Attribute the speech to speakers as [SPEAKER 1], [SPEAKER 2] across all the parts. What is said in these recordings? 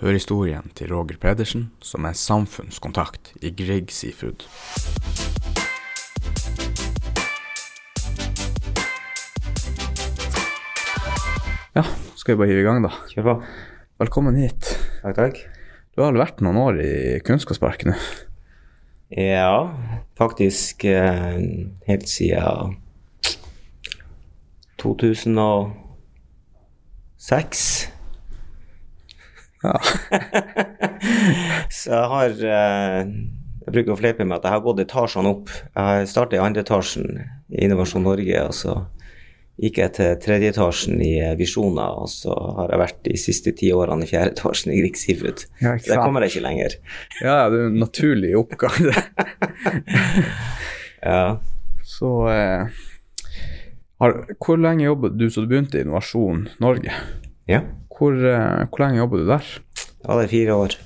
[SPEAKER 1] Hør historien til Roger Pedersen, som er samfunnskontakt i Grieg Seafood. Ja, skal vi bare hive i gang, da.
[SPEAKER 2] Kjør på.
[SPEAKER 1] Velkommen hit.
[SPEAKER 2] Takk, takk.
[SPEAKER 1] Du har vel vært noen år i Kunnskapsparken nå?
[SPEAKER 2] Ja, faktisk eh, helt siden 2006.
[SPEAKER 1] Ja.
[SPEAKER 2] Så jeg har eh, Jeg bruker å fleipe med at jeg har gått etasjene opp. Jeg starta i andre etasjen i Innovasjon Norge, og så gikk jeg til tredje etasjen i eh, Visjoner, og så har jeg vært de siste ti årene i fjerde etasjen i Grieg Seafood.
[SPEAKER 1] Ja,
[SPEAKER 2] Så der kommer jeg ikke lenger.
[SPEAKER 1] Ja, det er en naturlig oppgang, det.
[SPEAKER 2] Ja.
[SPEAKER 1] Så eh, har, Hvor lenge jobbet du så du begynte i Innovasjon Norge?
[SPEAKER 2] ja.
[SPEAKER 1] Hvor, eh, hvor lenge jobbet du der?
[SPEAKER 2] Ja, det er fire år.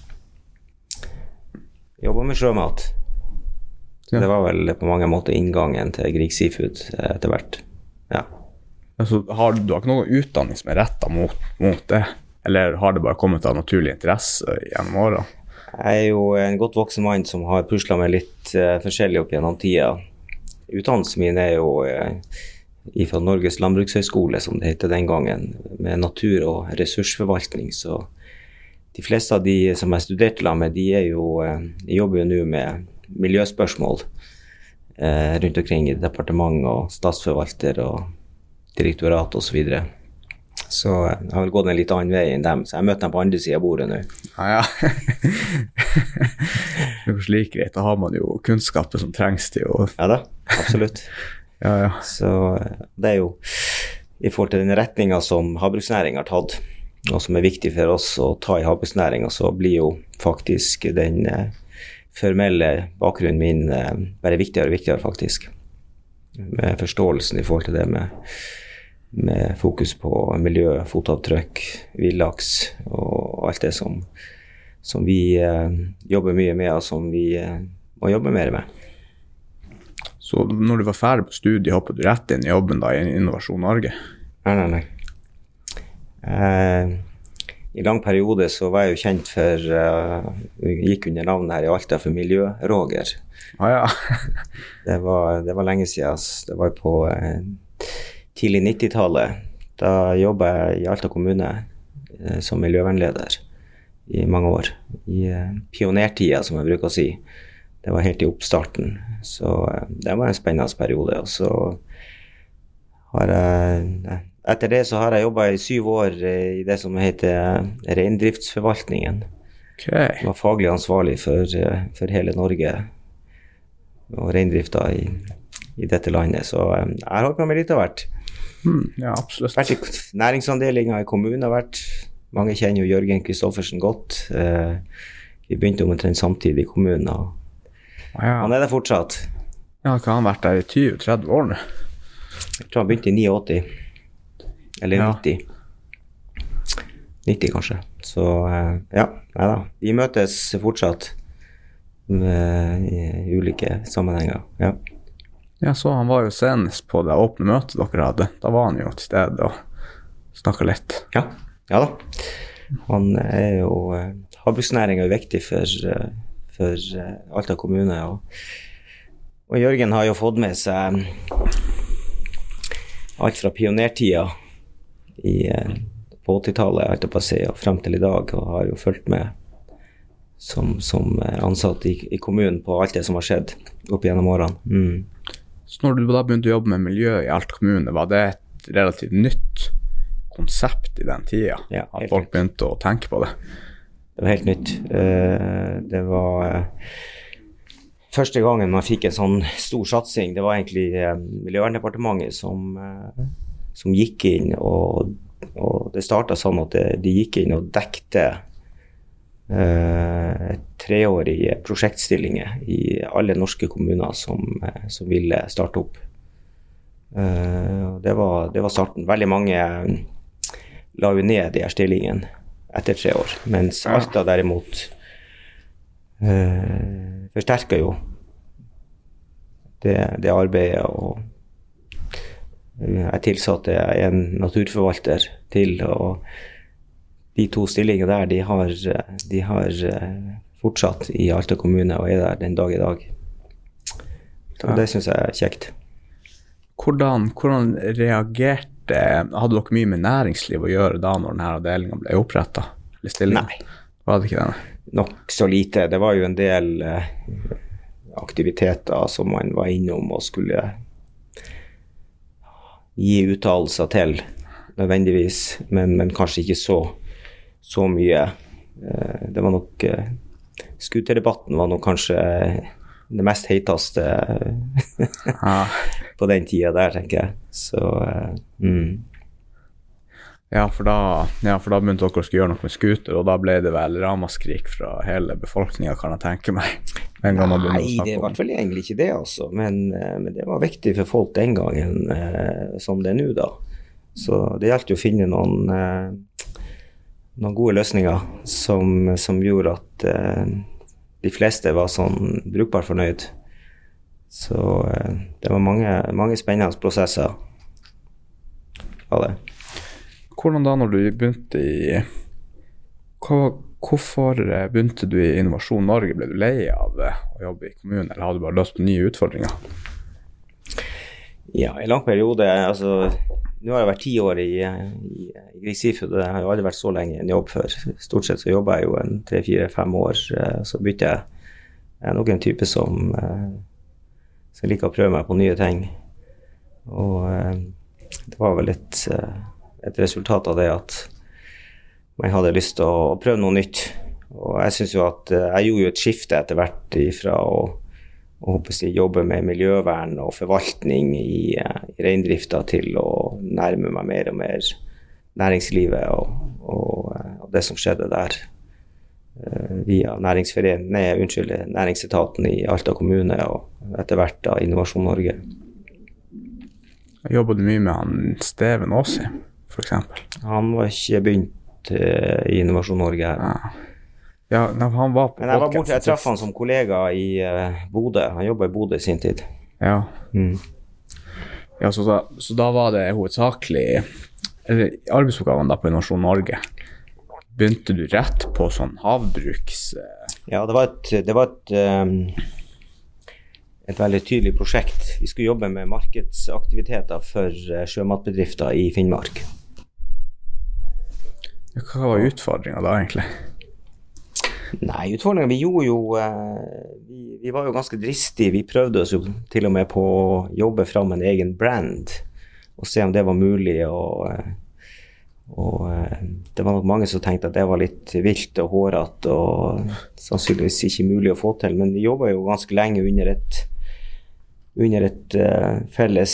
[SPEAKER 2] Jobba med sjømat.
[SPEAKER 1] Ja.
[SPEAKER 2] Det var vel på mange måter inngangen til Grieg Seafood eh, etter hvert. Ja.
[SPEAKER 1] Altså, har du, du har ikke noen utdanning som er retta mot, mot det? Eller har det bare kommet av naturlig interesse gjennom åra?
[SPEAKER 2] Jeg er jo en godt voksen mann som har pusla med litt uh, forskjellig opp gjennom tida. Utdannelsen min er jo eh, fra Norges landbrukshøgskole, som det het den gangen, med natur- og ressursforvaltning. Så de fleste av de som jeg studerte sammen med, de, jo, eh, de jobber jo nå med miljøspørsmål eh, rundt omkring i departement og statsforvalter og direktorat osv. Så, videre. så jeg har vel gått en litt annen vei enn dem, så jeg møter dem på andre sida av bordet nå.
[SPEAKER 1] Ja, ja. like greit. Da har man jo kunnskapen som trengs til å
[SPEAKER 2] Ja da, absolutt.
[SPEAKER 1] Ja, ja.
[SPEAKER 2] Så eh, det er jo i forhold til den retninga som havbruksnæringa har tatt, og som er viktig for oss å ta i havbruksnæringa, så blir jo faktisk den eh, formelle bakgrunnen min eh, bare viktigere og viktigere, faktisk. Med forståelsen i forhold til det med, med fokus på miljø, fotavtrykk, villaks og alt det som, som vi eh, jobber mye med, og som vi eh, må jobbe mer med.
[SPEAKER 1] Så når du var ferdig på studiet, hoppet du rett inn i jobben da i Innovasjon Norge?
[SPEAKER 2] Nei, nei, nei. Eh, I lang periode så var jeg jo kjent for uh, Gikk under navnet her i Alta for Miljø-Roger.
[SPEAKER 1] Ah, ja.
[SPEAKER 2] Det, var- det var lenge siden. Det var på eh, tidlig 90-tallet. Da jobba jeg i Alta kommune eh, som miljøvernleder i mange år. I eh, pionertida, som jeg bruker å si. Det var helt i oppstarten. Så eh, det var en spennende periode. Og så har jeg Etter det så har jeg jobba i syv år eh, i det som heter eh, Reindriftsforvaltningen.
[SPEAKER 1] Okay.
[SPEAKER 2] Jeg var faglig ansvarlig for, for hele Norge og reindrifta i, i dette landet. Så jeg har holdt på med litt av hvert.
[SPEAKER 1] Mm, ja, absolutt.
[SPEAKER 2] Vært i næringsavdelinga i kommunen. har vært. Mange kjenner jo Jørgen Kristoffersen godt. Vi begynte omtrent samtidig i kommunen, og
[SPEAKER 1] ja.
[SPEAKER 2] han er der fortsatt.
[SPEAKER 1] ja, har han vært der i 20-30 år nå?
[SPEAKER 2] Jeg tror han begynte i 89. Eller
[SPEAKER 1] Ja.
[SPEAKER 2] 90. 90, kanskje. Så eh, ja, nei da. Vi møtes fortsatt med, i ulike sammenhenger. Ja.
[SPEAKER 1] Jeg så han var jo senest på det åpne møtet dere hadde. Da var han jo til stede og snakka litt.
[SPEAKER 2] Ja, ja da. Han er jo eh, Havbruksnæringa er viktig for, eh, for eh, Alta kommune. Og, og Jørgen har jo fått med seg alt fra pionertida i, eh, på 80-tallet holdt jeg på å si, og frem til i dag, og har jo fulgt med som, som eh, ansatt i, i kommunen på alt det som har skjedd opp gjennom årene. Mm.
[SPEAKER 1] Så når du da begynte å jobbe med miljø i Alta kommune, var det et relativt nytt konsept i den tida?
[SPEAKER 2] Ja,
[SPEAKER 1] at folk begynte å tenke på det?
[SPEAKER 2] Det var helt nytt. Eh, Det var eh, første gangen man fikk en sånn stor satsing. Det var egentlig eh, Miljøverndepartementet som, som gikk inn, og, og det starta sånn at de gikk inn og dekte Uh, treårige prosjektstillinger i alle norske kommuner som, som ville starte opp. Uh, det, var, det var starten. Veldig mange la jo ned de her stillingene etter tre år, mens Alta derimot eh, forsterker jo det, det arbeidet. og jeg tilsatte en naturforvalter til, og de to stillingene der, de har, de har fortsatt i Alta kommune og er der den dag i dag. Så det syns jeg er kjekt.
[SPEAKER 1] Hvordan, hvordan reagerte Hadde dere mye med næringsliv å gjøre da når denne avdelinga ble oppretta?
[SPEAKER 2] Nei.
[SPEAKER 1] Var det ikke det?
[SPEAKER 2] Nokså lite. Det var jo en del eh, aktiviteter som man var innom og skulle gi uttalelser til, nødvendigvis, men, men kanskje ikke så, så mye. Eh, det var nok eh, Skuterdebatten var nok kanskje det mest heiteste
[SPEAKER 1] Ja.
[SPEAKER 2] på den tida der, tenker jeg. Så eh, mm.
[SPEAKER 1] Ja, for da, ja, for da begynte dere å skulle gjøre noe med scooter, og da ble det vel ramaskrik fra hele befolkninga, kan jeg tenke meg.
[SPEAKER 2] Nei, det var fall egentlig ikke det, altså. Men, eh, men det var viktig for folk den gangen eh, som det er nå, da. Så det gjaldt jo å finne noen, eh, noen gode løsninger som, som gjorde at eh, de fleste var sånn brukbart fornøyd. Så eh, det var mange, mange spennende prosesser av det.
[SPEAKER 1] Hvordan da, når du begynte i hva, Hvorfor eh, begynte du i Innovasjon Norge? Ble du lei av eh, å jobbe i kommunen, eller hadde du bare lyst på nye utfordringer?
[SPEAKER 2] Ja, i lang periode. Altså, nå har jeg vært ti år i, i, i Grieg Seafood, og jeg har jo aldri vært så lenge i en jobb før. Stort sett så jobber jeg jo en tre-fire-fem år, eh, så bytter jeg. Jeg er nok en type som, eh, som liker å prøve meg på nye ting. Og eh, det var vel et, et resultat av det at man hadde lyst til å prøve noe nytt. Og jeg syns jo at jeg gjorde jo et skifte etter hvert ifra å å jobbe med miljøvern og forvaltning i, i reindrifta til å nærme meg mer og mer næringslivet og, og, eh, og det som skjedde der eh, via nei, unnskyld, næringsetaten i Alta kommune og etter hvert da Innovasjon Norge.
[SPEAKER 1] Jobba du mye med han Steven Aasi, f.eks.?
[SPEAKER 2] Han var ikke begynt uh, i Innovasjon Norge her.
[SPEAKER 1] Ja. ja, han var på
[SPEAKER 2] Men jeg var borte, jeg traff han som kollega i uh, Bodø. Han jobba i Bodø i sin tid.
[SPEAKER 1] Ja,
[SPEAKER 2] Mm.
[SPEAKER 1] Ja så, da, så da var det hovedsakelig Eller arbeidsoppgavene da på Innovasjon Norge. Begynte du rett på sånn havbruks... eh,
[SPEAKER 2] Ja, det var et, det var et, um, et veldig tydelig prosjekt. Vi skulle jobbe med markedsaktiviteter for eh, sjømatbedrifter i Finnmark.
[SPEAKER 1] Hva var utfordringa da, egentlig?
[SPEAKER 2] Nei, utfordringen Vi gjorde jo eh, vi, vi var jo ganske dristige. Vi prøvde oss jo til og med på å jobbe fram en egen brand og se om det var mulig. Og, eh, og eh, det var nok mange som tenkte at det var litt vilt og hårete og sannsynligvis ikke mulig å få til. Men vi jobba jo ganske lenge under et under et felles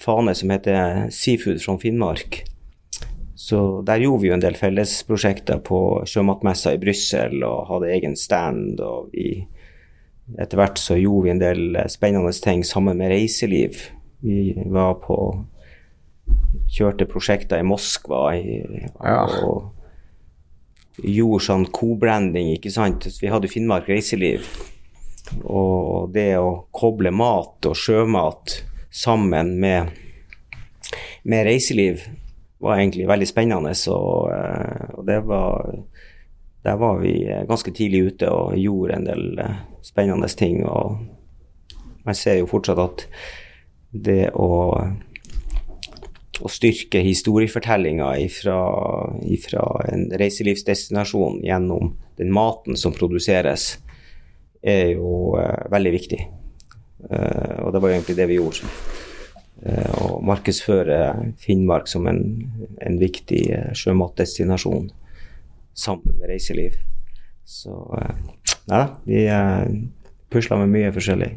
[SPEAKER 2] fane som heter Seafood from Finnmark. Så der gjorde vi jo en del fellesprosjekter på sjømatmessa i Brussel og hadde egen stand. Og vi, etter hvert så gjorde vi en del eh, spennende ting sammen med reiseliv. Vi var på Kjørte prosjekter i Moskva i,
[SPEAKER 1] Ja.
[SPEAKER 2] og gjorde sånn co-branding, ikke sant. Så Vi hadde Finnmark reiseliv. Og det å koble mat og sjømat sammen med, med reiseliv var egentlig veldig spennende. Og, eh, og det var Der var vi eh, ganske tidlig ute og gjorde en del eh, spennende ting. Og man ser jo fortsatt at det å å styrke historiefortellinga fra en reiselivsdestinasjon gjennom den maten som produseres, er jo veldig viktig. Og det var egentlig det vi gjorde. Eh, å markedsføre Finnmark som en, en viktig eh, sjømatdestinasjon sammen med reiseliv. Så ja, vi uh, pusla med mye forskjellig.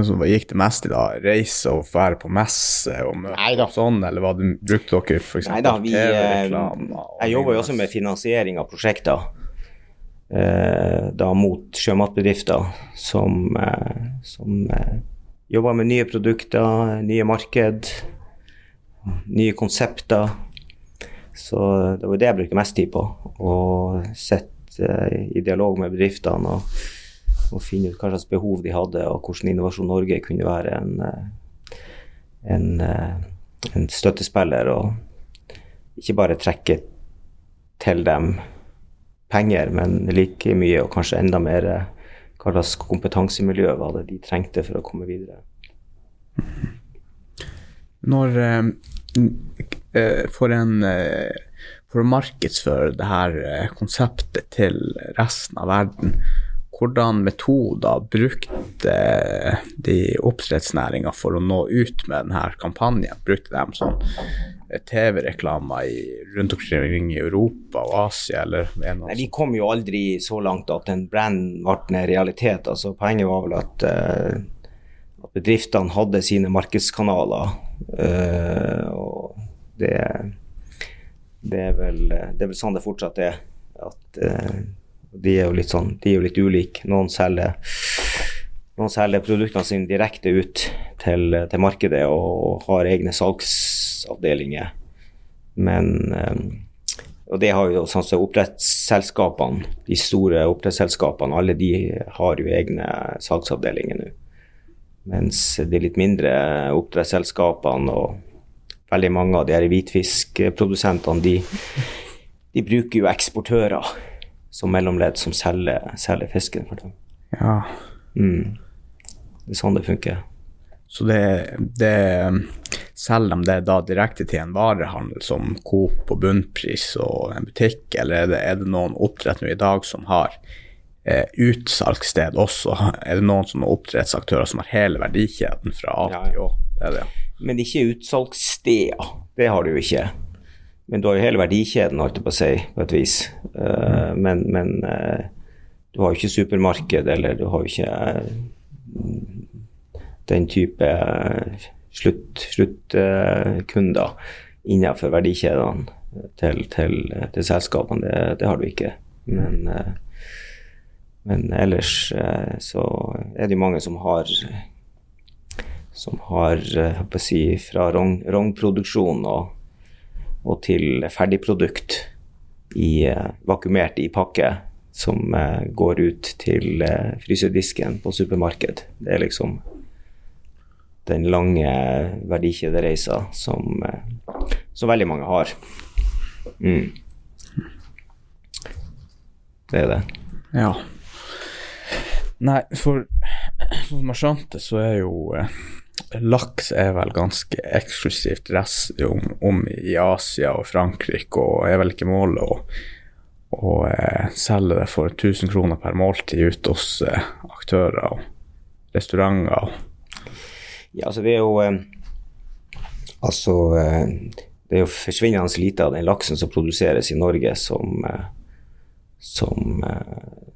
[SPEAKER 1] Hva gikk det mest i da reise og være på messe og møte sånn, eller hva brukte dere f.eks.
[SPEAKER 2] Nei da, vi eh? Jeg jobber jo også med finansiering av prosjekter. Eh, da mot sjømatbedrifter som, eh, som eh, jobber med nye produkter, nye marked, nye konsepter. Så det var det jeg brukte mest tid på. Å sitte eh, i dialog med bedriftene og, og finne ut hva slags behov de hadde, og hvordan Innovasjon Norge kunne være en, eh, en, eh, en støttespiller. og ikke bare trekke til dem penger, men like mye og kanskje enda mer hva slags kompetansemiljø var det de trengte for å komme videre.
[SPEAKER 1] Når eh, eh, For en eh, For å markedsføre det her eh, konseptet til resten av verden, hvordan metoder brukte de oppdrettsnæringa for å nå ut med denne kampanjen? Brukte de sånn eh, TV-reklamer rundt omkring i Europa og Asia, eller er
[SPEAKER 2] Nei, De kom jo aldri så langt at en brand ble en realitet. altså Poenget var vel at, uh, at bedriftene hadde sine markedskanaler. Uh, og det, det, er vel, det er vel sånn det fortsatt er. At uh, de er jo litt sånn, de er jo litt ulike. Noen selger, noen selger produktene sine direkte ut til, til markedet og har egne salgsavdelinger. Men eh, Og det har jo sånn som oppdrettsselskapene, de store oppdrettsselskapene, alle de har jo egne salgsavdelinger nå. Mens de litt mindre oppdrettsselskapene og veldig mange av de her hvitfiskprodusentene, de, de bruker jo eksportører som mellomledd som selger, selger fisken for dem.
[SPEAKER 1] Ja.
[SPEAKER 2] Mm. Det er sånn det funker.
[SPEAKER 1] Så det, det selger de det da direkte til en varehandel som Coop på bunnpris og en butikk, eller er det, er det noen oppdrett nå i dag som har eh, utsalgssted også? Er det noen sånne oppdrettsaktører som har hele verdikjeden fra A til Å? Ja.
[SPEAKER 2] Men ikke utsalgssteder. Det har du jo ikke. Men du har jo hele verdikjeden, holdt jeg på å si, på et vis. Uh, men, men uh, du har jo ikke supermarked, eller du har jo ikke uh, den type sluttkunder slutt, innenfor verdikjedene til, til, til selskapene. Det, det, har du ikke. Men, men ellers så er det mange som har som har si, fra rognproduksjon og og til ferdigprodukt i, eh, vakuumert i pakke som går ut til frysedisken på supermarked. Det er liksom den lange verdikjedereisa som, uh, som veldig mange har. Mm. Det er det.
[SPEAKER 1] Ja. Nei, for som jeg skjønte, så er jo laks er vel ganske eksklusivt rest om, om, i Asia og Frankrike, og er vel ikke målet å, å eh, selge det for 1000 kroner per måltid ute hos eh, aktører og restauranter.
[SPEAKER 2] Ja, altså det er jo eh, Altså eh, det er jo forsvinnende lite av den laksen som produseres i Norge som, eh, som,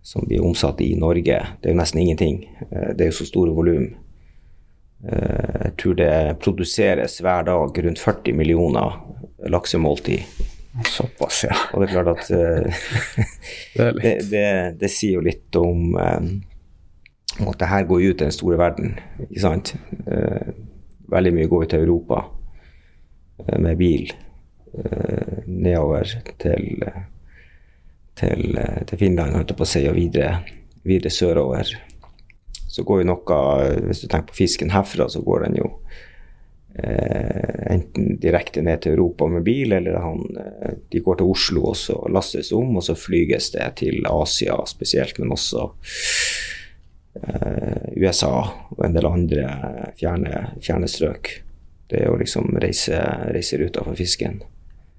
[SPEAKER 2] som blir omsatt i Norge. Det er jo nesten ingenting. Det er jo så store volum. Eh, jeg tror det produseres hver dag rundt 40 millioner laksemåltid.
[SPEAKER 1] Såpass, ja.
[SPEAKER 2] Og det er klart at det, det, det, det, sier jo litt om um, at det her går ut i den store verden. ikke sant? Uh, veldig mye går ut til Europa uh, med bil nedover til, til, til Finland, holdt jeg på å si, og videre, videre sørover så går jo noe Hvis du tenker på fisken herfra, så går den jo eh, enten direkte ned til Europa med bil, eller han, eh, de går til Oslo og så lastes om, og så flyges det til Asia spesielt, men også eh, USA og en del andre fjerne, fjerne strøk. Det er jo liksom reise, reiseruta for fisken.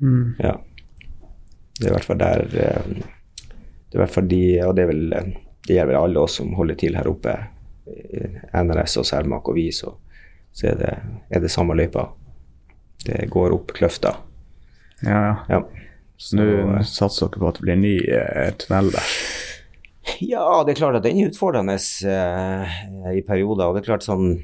[SPEAKER 1] Mm.
[SPEAKER 2] Ja. Det er i hvert fall der eh, Det er i hvert fall de, og det vel det gjelder vel alle oss som holder til her oppe NRS og Cermaq og vi, så, så er, det, er, det, samme løypa. Det går opp kløfta.
[SPEAKER 1] Ja, ja.
[SPEAKER 2] ja.
[SPEAKER 1] Så nå eh, satser dere på at det blir en ny eh, tunnel der?
[SPEAKER 2] Ja, det er klart at den er utfordrende eh, i perioder. Og det er klart sånn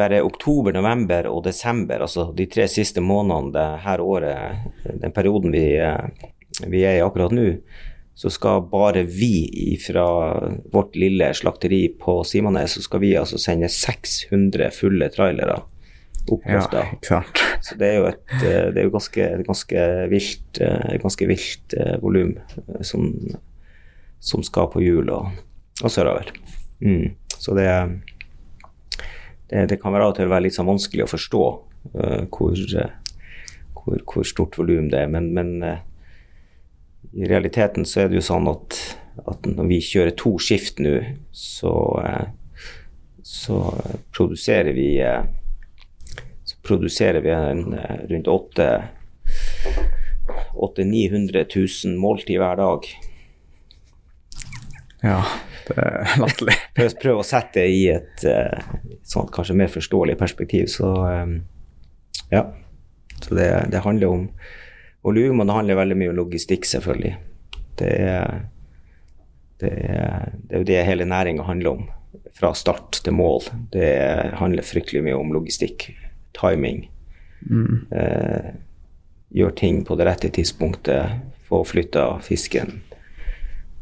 [SPEAKER 2] Bare oktober, november og desember, altså de tre siste månedene det her året, den perioden vi, eh, vi er i akkurat nå, så skal bare vi fra vårt lille slakteri på Simanes, så skal vi altså sende 600 fulle trailere opp lufta.
[SPEAKER 1] Ja,
[SPEAKER 2] så det er jo et eh, det er jo ganske, ganske vilt, eh, ganske vilt volum som, som, skal på hjul og, og sørover. Mm. Så det, det, det, kan være av og til være litt sånn vanskelig å forstå uh, hvor, uh, hvor, hvor, stort volum det er. Men, men i realiteten så er det jo sånn at, at når vi kjører to skift nå, så, uh, så produserer vi så produserer vi en, rundt 800 000 måltid hver dag.
[SPEAKER 1] Ja, det er latterlig.
[SPEAKER 2] Prøv, prøv å sette det i et uh, sånt kanskje mer forståelig perspektiv, så um, ja. Så det, det handler om volum, og det handler veldig mye om logistikk, selvfølgelig. Det er, det er, det er jo det hele næringa handler om, fra start til mål. Det handler fryktelig mye om logistikk, timing.
[SPEAKER 1] Mm.
[SPEAKER 2] Eh, gjør ting på det rette tidspunktet, få flytta fisken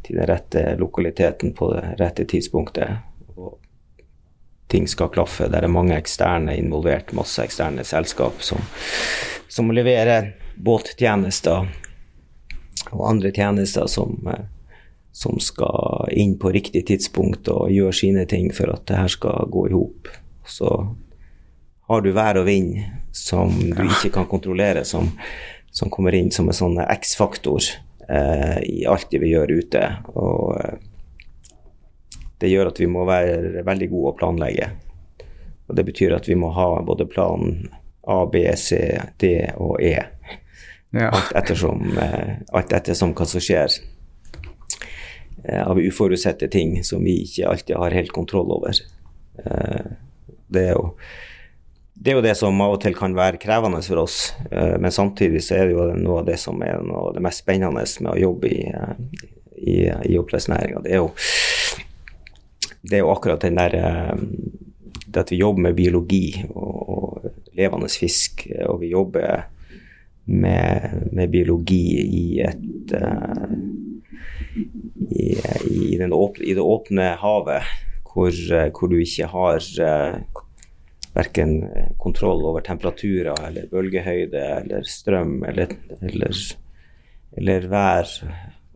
[SPEAKER 2] til den rette lokaliteten på det rette tidspunktet. Og ting skal klaffe. Der er mange eksterne involvert, masse eksterne selskap som, som leverer båttjenester og andre tjenester som, eh, som skal inn på riktig tidspunkt og gjøre sine ting for at det her skal gå i hop. Så har du vær og vind som du ikke kan kontrollere, som, som kommer inn som en sånn X-faktor eh, i alt det vi gjør ute. Og eh, det gjør at vi må være veldig gode å planlegge. Og det betyr at vi må ha både plan A, B, C, D og E.
[SPEAKER 1] Ja.
[SPEAKER 2] Alt ettersom, eh, alt ettersom hva som skjer eh, av uforutsette ting som vi ikke alltid har helt kontroll over. Eh, det er jo det er jo det som av og til kan være krevende for oss, eh, men samtidig så er det jo noe av det som er noe av det mest spennende med å jobbe i, eh, i, i oppdrettsnæringa. Det, det er jo akkurat den der eh, det at vi jobber med biologi og, og levende fisk, og vi jobber med, med biologi i et i, i, åpne, i, det åpne havet, hvor, hvor du ikke har verken kontroll over temperaturer eller bølgehøyde eller strøm eller, eller, eller vær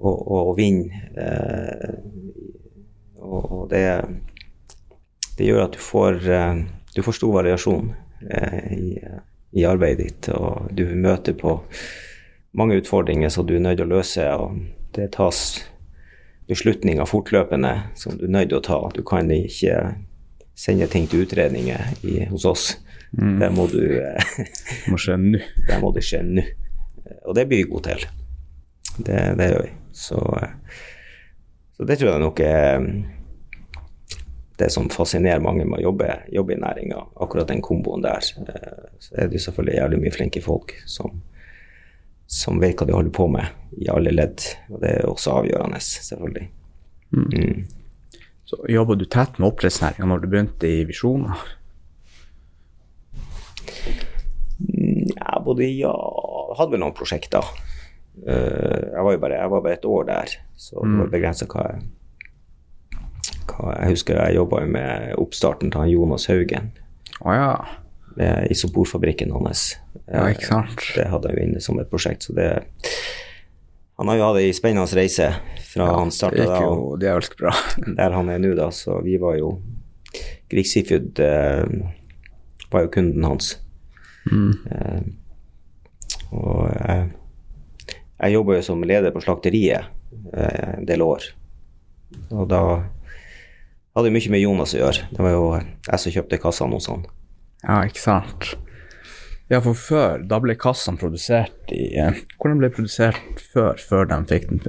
[SPEAKER 2] og, og vind. Eh, og det, det, gjør at du får, eh, du får stor variasjon eh, i, i, arbeidet ditt, og du møter på mange utfordringer som du er nødt til å løse. og Det tas beslutninger fortløpende som du er nødt til å ta. Du kan ikke sende ting til utredninger i, hos oss. Mm. Det må du
[SPEAKER 1] må skje nå.
[SPEAKER 2] Det må det skje nå. Og det blir vi gode til. Det, det gjør vi. Så, så, det tror jeg nok er det som fascinerer mange med å jobbe, jobbe i næringa. Akkurat den komboen der. Så er det selvfølgelig jævlig mye flinke folk som, som vet hva de holder på med i alle ledd. Og det er også avgjørende, selvfølgelig. Mm.
[SPEAKER 1] Så Jobba du tett med oppdrettsnæringa når du begynte i Visjoner?
[SPEAKER 2] Ja, både ja Jeg hadde vel noen prosjekter. Eh, jeg var jo bare, jeg var bare et år der, så det var mm. begrensa hva, hva Jeg husker jeg jobba med oppstarten til Jonas Haugen.
[SPEAKER 1] Oh, ja.
[SPEAKER 2] Med isoporfabrikken hans.
[SPEAKER 1] Ja, ikke sant?
[SPEAKER 2] Det hadde jeg jo inne som et prosjekt, så det han har jo hatt ei spennende reise fra ja, han starta
[SPEAKER 1] da. Jo, det er bra.
[SPEAKER 2] der han er nå, da. Så vi var jo Grieg Seafood eh, var jo kunden hans. Mm. Eh, og eh, jeg jobba jo som leder på slakteriet eh, en del år. Og da hadde jeg mye med Jonas å gjøre. Det var jo jeg som kjøpte kassene hos han.
[SPEAKER 1] Ja, ikke sant. Ja, for før, da ble kassene produsert i eh, Hvordan ble produsert før, før de fikk den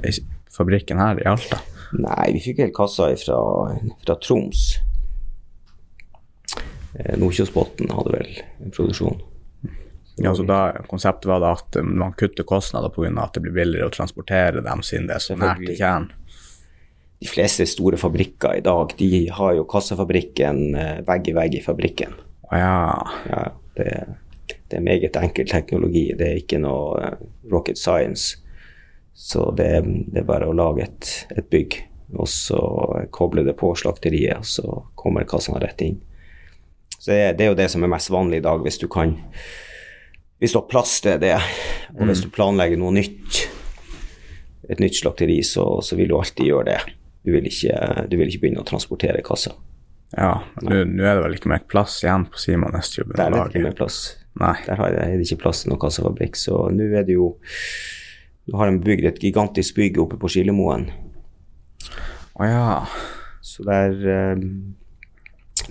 [SPEAKER 1] fabrikken her i Alta?
[SPEAKER 2] Nei, vi fikk helt kassa fra, fra Troms. Eh, Nordkjosbotn hadde vel en produksjon.
[SPEAKER 1] Ja, så da Konseptet var da at man kutter kostnader pga. at det blir billigere å transportere dem siden det er så nært til kjernen?
[SPEAKER 2] De fleste store fabrikker i dag de har jo kassafabrikken eh, vegg i vegg i fabrikken.
[SPEAKER 1] Å ja.
[SPEAKER 2] ja det det er meget enkel teknologi. Det er ikke noe eh, rocket science. Så det, det er bare å lage et, et, bygg, og så koble det på slakteriet, og så kommer kassene rett inn. Så det, det, er jo det som er mest vanlig i dag, hvis du kan Hvis du har plass til det, og mm. hvis du planlegger noe nytt, et nytt slakteri, så, så vil du alltid gjøre det. Du vil ikke, du vil ikke begynne å transportere kasser.
[SPEAKER 1] Ja, nå er det vel ikke mer plass igjen på Simon Estjubben?
[SPEAKER 2] Det er ikke mer plass.
[SPEAKER 1] Nei.
[SPEAKER 2] Der er det ikke plass til noen kassafabrikk. Så nå er det jo Nå har de bygd et gigantisk bygg oppe på Skillemoen.
[SPEAKER 1] Å ja.
[SPEAKER 2] Så der eh,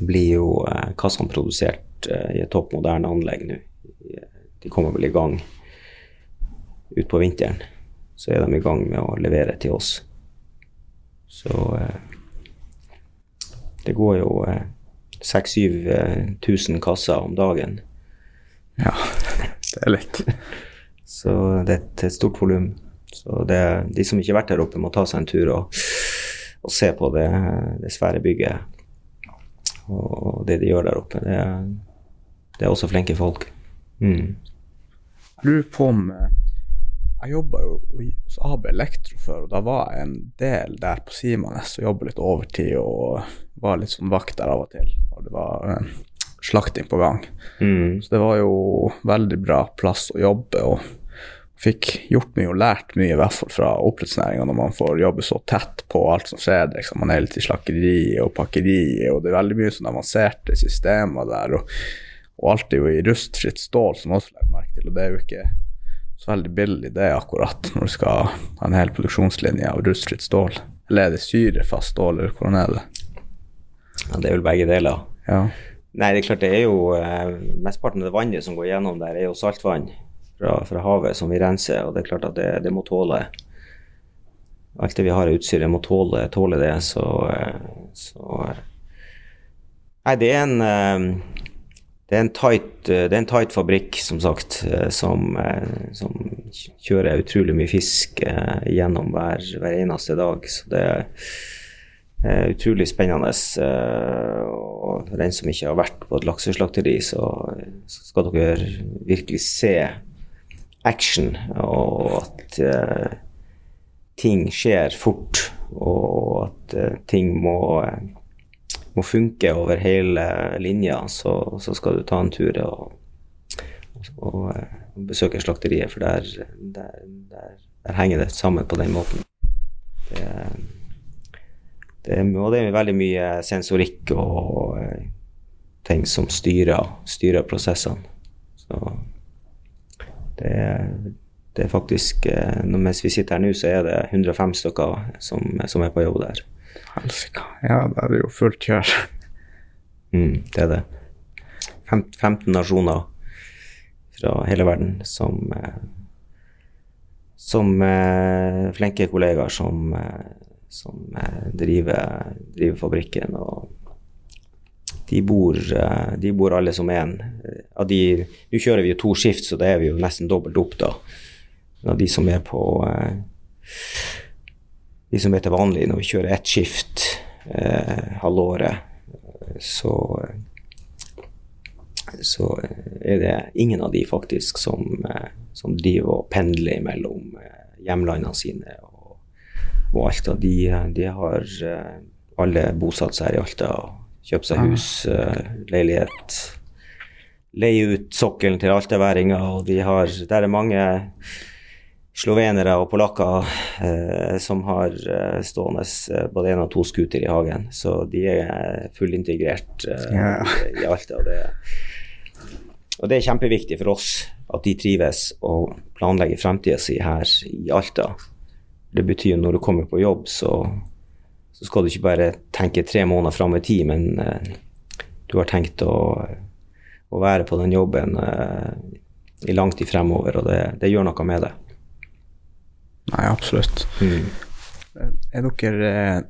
[SPEAKER 2] blir jo eh, kassene produsert eh, i et topp moderne anlegg nå. De kommer vel i gang utpå vinteren. Så er de i gang med å levere til oss. Så eh, det går jo eh, 6000-7000 kasser om dagen.
[SPEAKER 1] Ja, det er litt.
[SPEAKER 2] Så det er et- stort volum. Så det, de som ikke har vært der oppe, må ta seg en tur og, og se på det, det svære bygget og det de gjør der oppe. Det er, det er også flinke folk. Mm.
[SPEAKER 1] Jeg lurer på om eh, Jeg jobba jo hos AB Elektro før, og da var jeg en del der på Simanes og jobba litt overtid og var litt sånn vakt der av og til Og det var eh, slakting på gang.
[SPEAKER 2] Mm.
[SPEAKER 1] Så det var jo veldig bra plass å jobbe, og fikk gjort mye og lært mye, i hvert fall fra oppdrettsnæringa, når man får jobbe så tett på alt som skjer. Liksom. Man er litt i slakkeriet og pakkeriet, og det er veldig mye sånn avanserte systemer der. Og, og alt er jo i rustfritt stål, som også legger merke til, og det er jo ikke så veldig billig det akkurat, når du skal ha en hel produksjonslinje av rustfritt stål. Eller er det syrefast stål, eller hvordan er det?
[SPEAKER 2] Ja, det er vel begge deler.
[SPEAKER 1] Ja.
[SPEAKER 2] Nei, det er klart det er jo eh, Mesteparten av det vannet som går gjennom der, er jo saltvann fra, fra havet som vi renser, og det er klart at det, det må tåle Alt det vi har av utstyr, det må tåle, tåle det, så, eh, så eh, Nei, det er en eh, det er en tight, det er en tight fabrikk, som sagt, som, som kjører utrolig mye fisk gjennom hver, hver eneste dag. Så det er utrolig spennende. eh, Og for den som ikke har vært på et lakseslakteri, så, skal dere virkelig se action, og at eh, ting skjer fort, og at eh, ting må eh, må funke over hele linja, så, så skal du ta en tur og, og, og eh, besøke slakteriet, for der, der, der, der henger det sammen på den måten. Det, det, og det er veldig mye sensorikk og eh, ting som styrer, styrer prosessene. Så det, det er faktisk når Mens vi sitter her nå, så er det 105 stykker som, som er på jobb der.
[SPEAKER 1] Helsike. Ja, da er det jo fullt kjør.
[SPEAKER 2] Mm, det er det. Fem, 15 nasjoner fra hele verden som eh, som eh, flinke kollegaer som, eh, som eh, driver, driver fabrikken. Og de bor, eh, de bor alle som én. Av Nå kjører vi jo to skift, så det er vi jo nesten dobbelt opp, da. Av de som er på eh, De som er til vanlig når vi kjører ett skift eh, halvåret, så så er det ingen av de faktisk som, eh, som driver og pendler mellom eh, hjemlandene sine og, og Alta. De, de har eh, alle bosatt seg her i Alta og kjøpt seg hus, eh, leilighet. Leie ut sokkelen til altaværinger, og de har Der er mange slovenere og polakker eh, som har eh, stående eh, både én og to scooter i hagen. Så de er fullintegrert eh,
[SPEAKER 1] Ja.
[SPEAKER 2] i, i Alta. Og det, og det er kjempeviktig for oss at de trives og planlegger fremtida si her i Alta. Det betyr når du kommer på jobb, så, så skal du ikke bare tenke tre måneder fram i tid, men eh, du har tenkt å, å være på den jobben eh, i lang tid fremover, og det, det gjør noe med det.
[SPEAKER 1] Nei, absolutt. Er dere eh,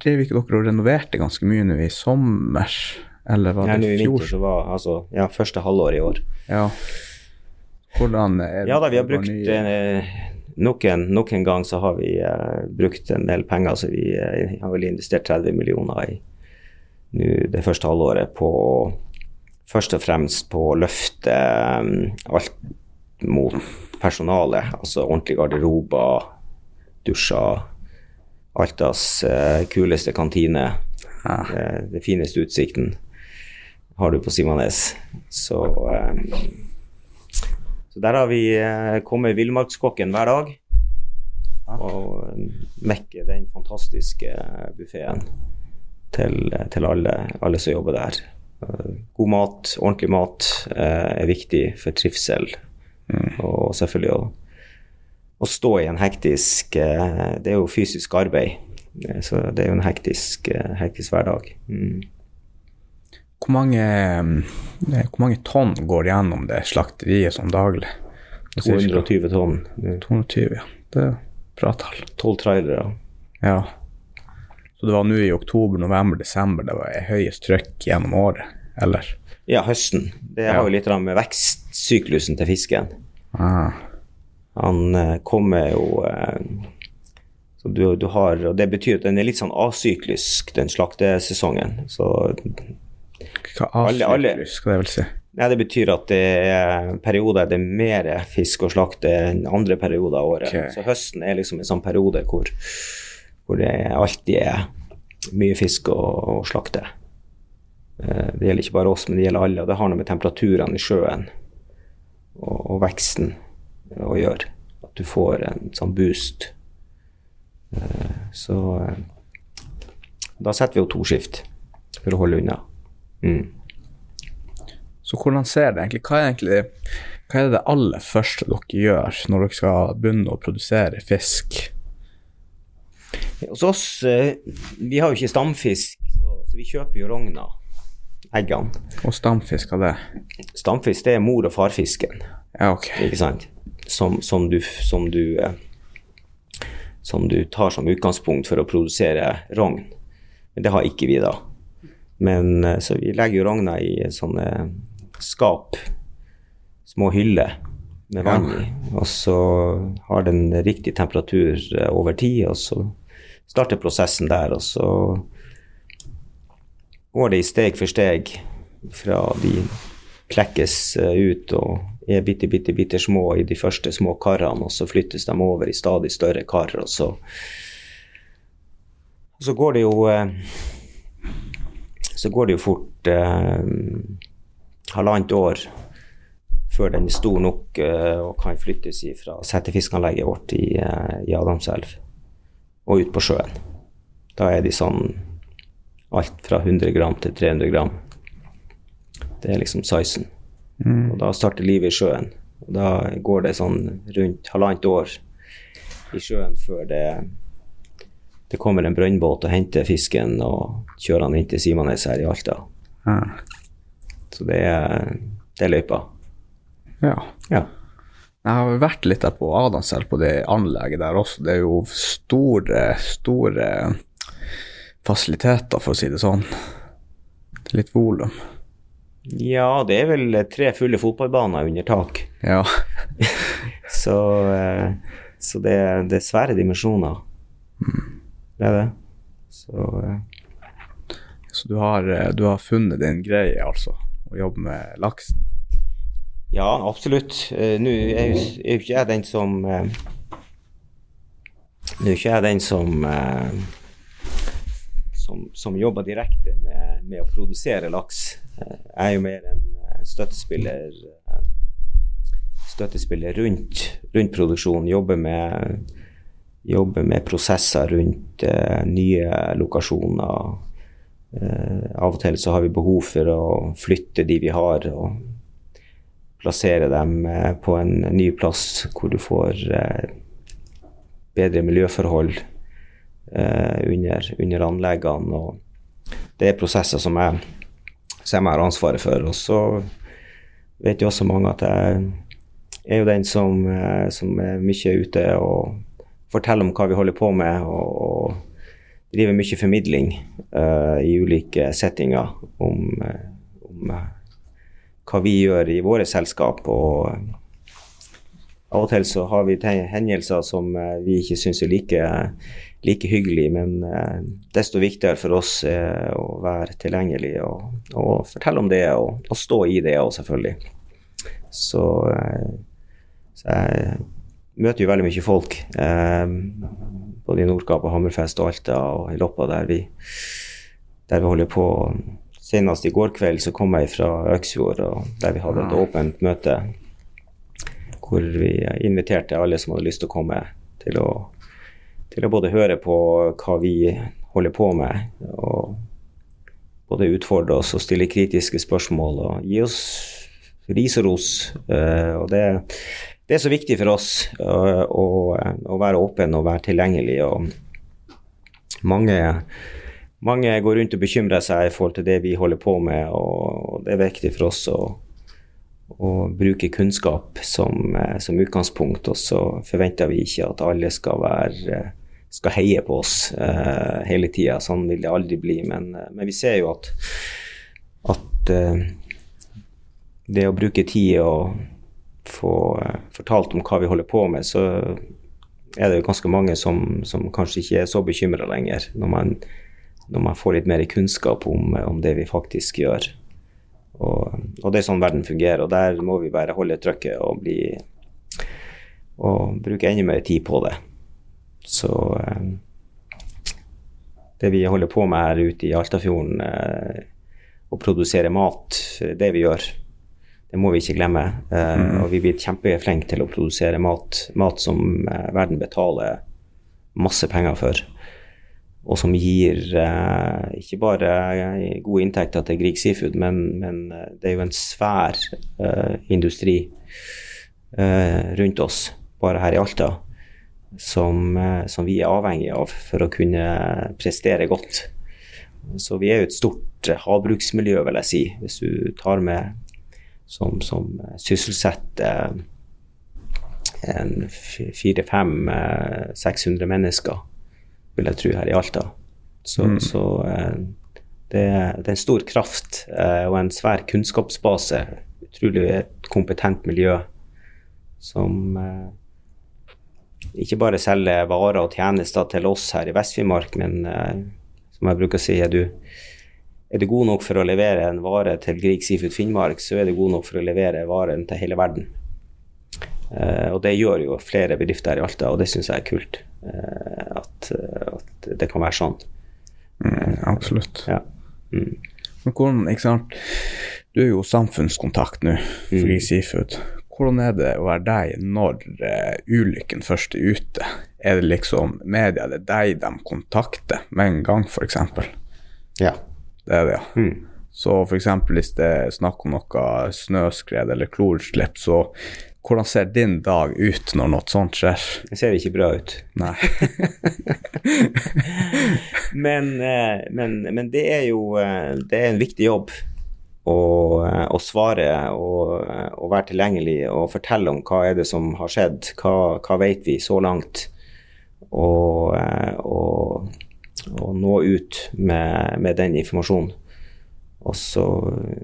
[SPEAKER 1] Drev ikke dere og renoverte ganske mye nå i sommer? Eller var det
[SPEAKER 2] i
[SPEAKER 1] i fjor?
[SPEAKER 2] vinter var altså ja, første halvår i år.
[SPEAKER 1] Ja. Hvordan er
[SPEAKER 2] Ja da, vi har brukt eh, nok, en, nok en gang så har vi uh, brukt en del penger, så vi uh, har vel investert 30 millioner i nu, det første halvåret på først og fremst på å løfte um, alt mot personalet, altså ordentlige garderober, dusjer, Altas uh, kuleste kantine,
[SPEAKER 1] Ja.
[SPEAKER 2] den fineste utsikten har du på Simanes. Så så der har vi eh, kommet villmarkskokken hver dag og mekker den fantastiske buffeen til, til alle, alle som jobber der. Eh, God mat, ordentlig mat eh, er viktig for trivsel. Og selvfølgelig å å stå i en hektisk eh, Det er jo fysisk arbeid. Eh, Så det er jo en hektisk, eh, hektisk hverdag. Mm.
[SPEAKER 1] Hvor mange, eh, hvor mange tonn går gjennom det slakteriet sånn daglig? Du sier ikke-
[SPEAKER 2] 220 tonn.
[SPEAKER 1] 220, ja. Det er bra tall.
[SPEAKER 2] Tolv trailere.
[SPEAKER 1] Ja. Så det var nå i oktober, november, desember det var høyest trykk gjennom året, eller?
[SPEAKER 2] Ja, høsten. Det har jo litt med vekstsyklusen til fisken.
[SPEAKER 1] Ah.
[SPEAKER 2] Han eh, kommer jo eh, så du, du har, og Det betyr at den er litt sånn asyklisk, den slaktesesongen. Så
[SPEAKER 1] Hva
[SPEAKER 2] Alle- alle-
[SPEAKER 1] skal det vel si?
[SPEAKER 2] Nei, Det betyr at det er perioder det er mer fisk å slakte enn andre perioder av året.
[SPEAKER 1] Okay.
[SPEAKER 2] Så høsten er liksom en sånn periode hvor, hvor det alltid er mye fisk å, å slakte. Eh, Det gjelder ikke bare oss, men det gjelder alle. Og det har noe med temperaturene i sjøen og, og veksten å gjøre. At du får en sånn boost. Eh, Så eh, da setter vi jo to skift for å holde unna. Mm.
[SPEAKER 1] Så hvordan ser det egentlig? Hva er egentlig hva er det aller første dere gjør når dere skal begynne å produsere fisk?
[SPEAKER 2] Hos oss, eh, vi har jo ikke stamfisk, så, vi kjøper jo rogna, eggene.
[SPEAKER 1] Og stamfisk av det?
[SPEAKER 2] Stamfisk det er mor- og farfisken,
[SPEAKER 1] Ja, ok.
[SPEAKER 2] ikke sant? Som, som, du, som, du, eh, som du tar som utgangspunkt for å produsere rogn. Men det har ikke vi da. Men eh, så vi legger jo rogna i sånne skap, små hyller med vann i. Og så har den riktig temperatur eh, over tid, og så starter prosessen der. Og så går det i steg for steg fra de klekkes eh, ut og er bitte, bitte, bitte små i de første små karene, og så flyttes de over i stadig større kar, og så og så går det jo eh, så går det jo fort eh, halvannet år før den er stor nok eh, og kan flyttes fra settefiskanlegget vårt i, eh, i Adamselv og ut på sjøen. Da er de sånn alt fra 100 gram til 300 gram. Det er liksom sizen. Og da starter livet i sjøen. Og da går det sånn rundt halvannet år i sjøen før det, det kommer en brønnbåt og henter fisken og kjører han inn til Simanes her i Alta.
[SPEAKER 1] Ja.
[SPEAKER 2] Så det er, det er løypa.
[SPEAKER 1] ja.
[SPEAKER 2] Ja.
[SPEAKER 1] Jeg har vært litt der på Adamselv, på det anlegget der også. Det er jo store, store fasiliteter, for å si det sånn. Det er litt volum.
[SPEAKER 2] ja, det er vel tre fulle fotballbaner under tak.
[SPEAKER 1] Ja.
[SPEAKER 2] Så, eh, så det, det er svære dimensjoner. Det er det. Så eh,
[SPEAKER 1] Så du har, eh, du har funnet din greie, altså, å jobbe med laksen?
[SPEAKER 2] Ja, absolutt. Eh, Nå er jo er jo ikke jeg den som Nå er ikke jeg den som som, som jobber direkte med, med å produsere laks. Jeg er jo mer en støttespiller støttespiller rundt, rundt produksjonen. Jobber med, jobber med prosesser rundt eh, nye lokasjoner. Eh, av og til så har vi behov for å flytte de vi har. og plassere dem eh, på en ny plass hvor du får eh, bedre miljøforhold eh, under, under anleggene. Og det er prosesser som jeg, som jeg har ansvaret for. Og så vet jo også mange at jeg er jo den som, eh, som er mye ute og forteller om hva vi holder på med. og, og driver mye formidling uh, i ulike settinger om, eh, om uh, hva vi gjør i våre selskap. Og av og til så har vi hendelser som vi ikke syns er like, like hyggelig, men desto viktigere for oss er å være tilgjengelig og, og fortelle om det, og, og stå i det òg, selvfølgelig. Så, så jeg møter jo veldig mye folk, eh, både i Nordkapp og Hammerfest og Alta og i Loppa, der vi, der vi holder på. Senest i går kveld så kom jeg fra Øksfjord, der vi hadde et åpent møte hvor vi inviterte alle som hadde lyst til å komme, til å, til å både høre på hva vi holder på med, og både utfordre oss og stille kritiske spørsmål og gi oss ris og ros. Eh, og det, det er så viktig for oss å, å, å være åpen og være tilgjengelig. og mange, mange, går rundt og bekymrer seg i forhold til det vi holder på med, og det er viktig for oss å, å bruke kunnskap som, som, utgangspunkt. Og så forventer vi ikke at alle skal, være, skal heie på oss uh, hele tida. Sånn vil det aldri bli. Men, men vi ser jo at, at uh, det å bruke tid og få eh, fortalt om hva vi holder på med, så er det ganske mange som, som kanskje ikke er så bekymra lenger, når man, når man, får litt mer kunnskap om, om det vi faktisk gjør. Og, og, det er sånn verden fungerer, og der må vi bare holde trykket og, bli, og bruke enda mer tid på det. Så eh, det vi holder på med her ute i Altafjorden, eh, å produsere mat, det vi gjør, det må vi ikke glemme. Uh, mm. Og vi blir kjempeflinke til å produsere mat, mat som uh, verden betaler masse penger for. Og som gir uh, ikke bare gode inntekter til Grieg Seafood, men, men det er jo en svær industri rundt oss, bare her i Alta, som, som, vi er avhengig av for å kunne prestere godt. Så vi er jo et stort havbruksmiljø, vil jeg si, hvis du tar med som, som eh, sysselsetter en 400-500-600 mennesker, vil jeg tro, her i Alta. Så, mm. så eh, det, det, er en stor kraft eh, og en svær kunnskapsbase. Utrolig et kompetent miljø som ikke bare selger varer og tjenester til oss her i Vest-Finnmark, men som jeg bruker å si, er du er du god nok for å levere en vare til Grieg Seafood Finnmark, så er du god nok for å levere varen til hele verden. Uh, og det gjør jo flere bedrifter her i Alta, og det syns jeg er kult. Uh, at, at, det kan være sånn.
[SPEAKER 1] Mm, absolutt.
[SPEAKER 2] Ja. Mm.
[SPEAKER 1] Men hvordan, ikke sant Du er jo samfunnskontakt nå for mm. Seafood. Hvordan er det å være deg når uh, ulykken først er ute? Er det liksom media, det er deg de kontakter med en gang, f.eks.?
[SPEAKER 2] Ja.
[SPEAKER 1] Det er det, ja. Mm. Så f.eks. hvis det er snakk om noe snøskred eller klorutslipp, så hvordan ser din dag ut når noe sånt skjer?
[SPEAKER 2] Det ser ikke bra ut.
[SPEAKER 1] Nei.
[SPEAKER 2] men, eh, men, men, det er jo eh, det er en viktig jobb å, eh, å svare og, og, være tilgjengelig og fortelle om hva er det som har skjedd, hva, hva vet vi så langt. Og, og å nå ut med, med den informasjonen. Og så,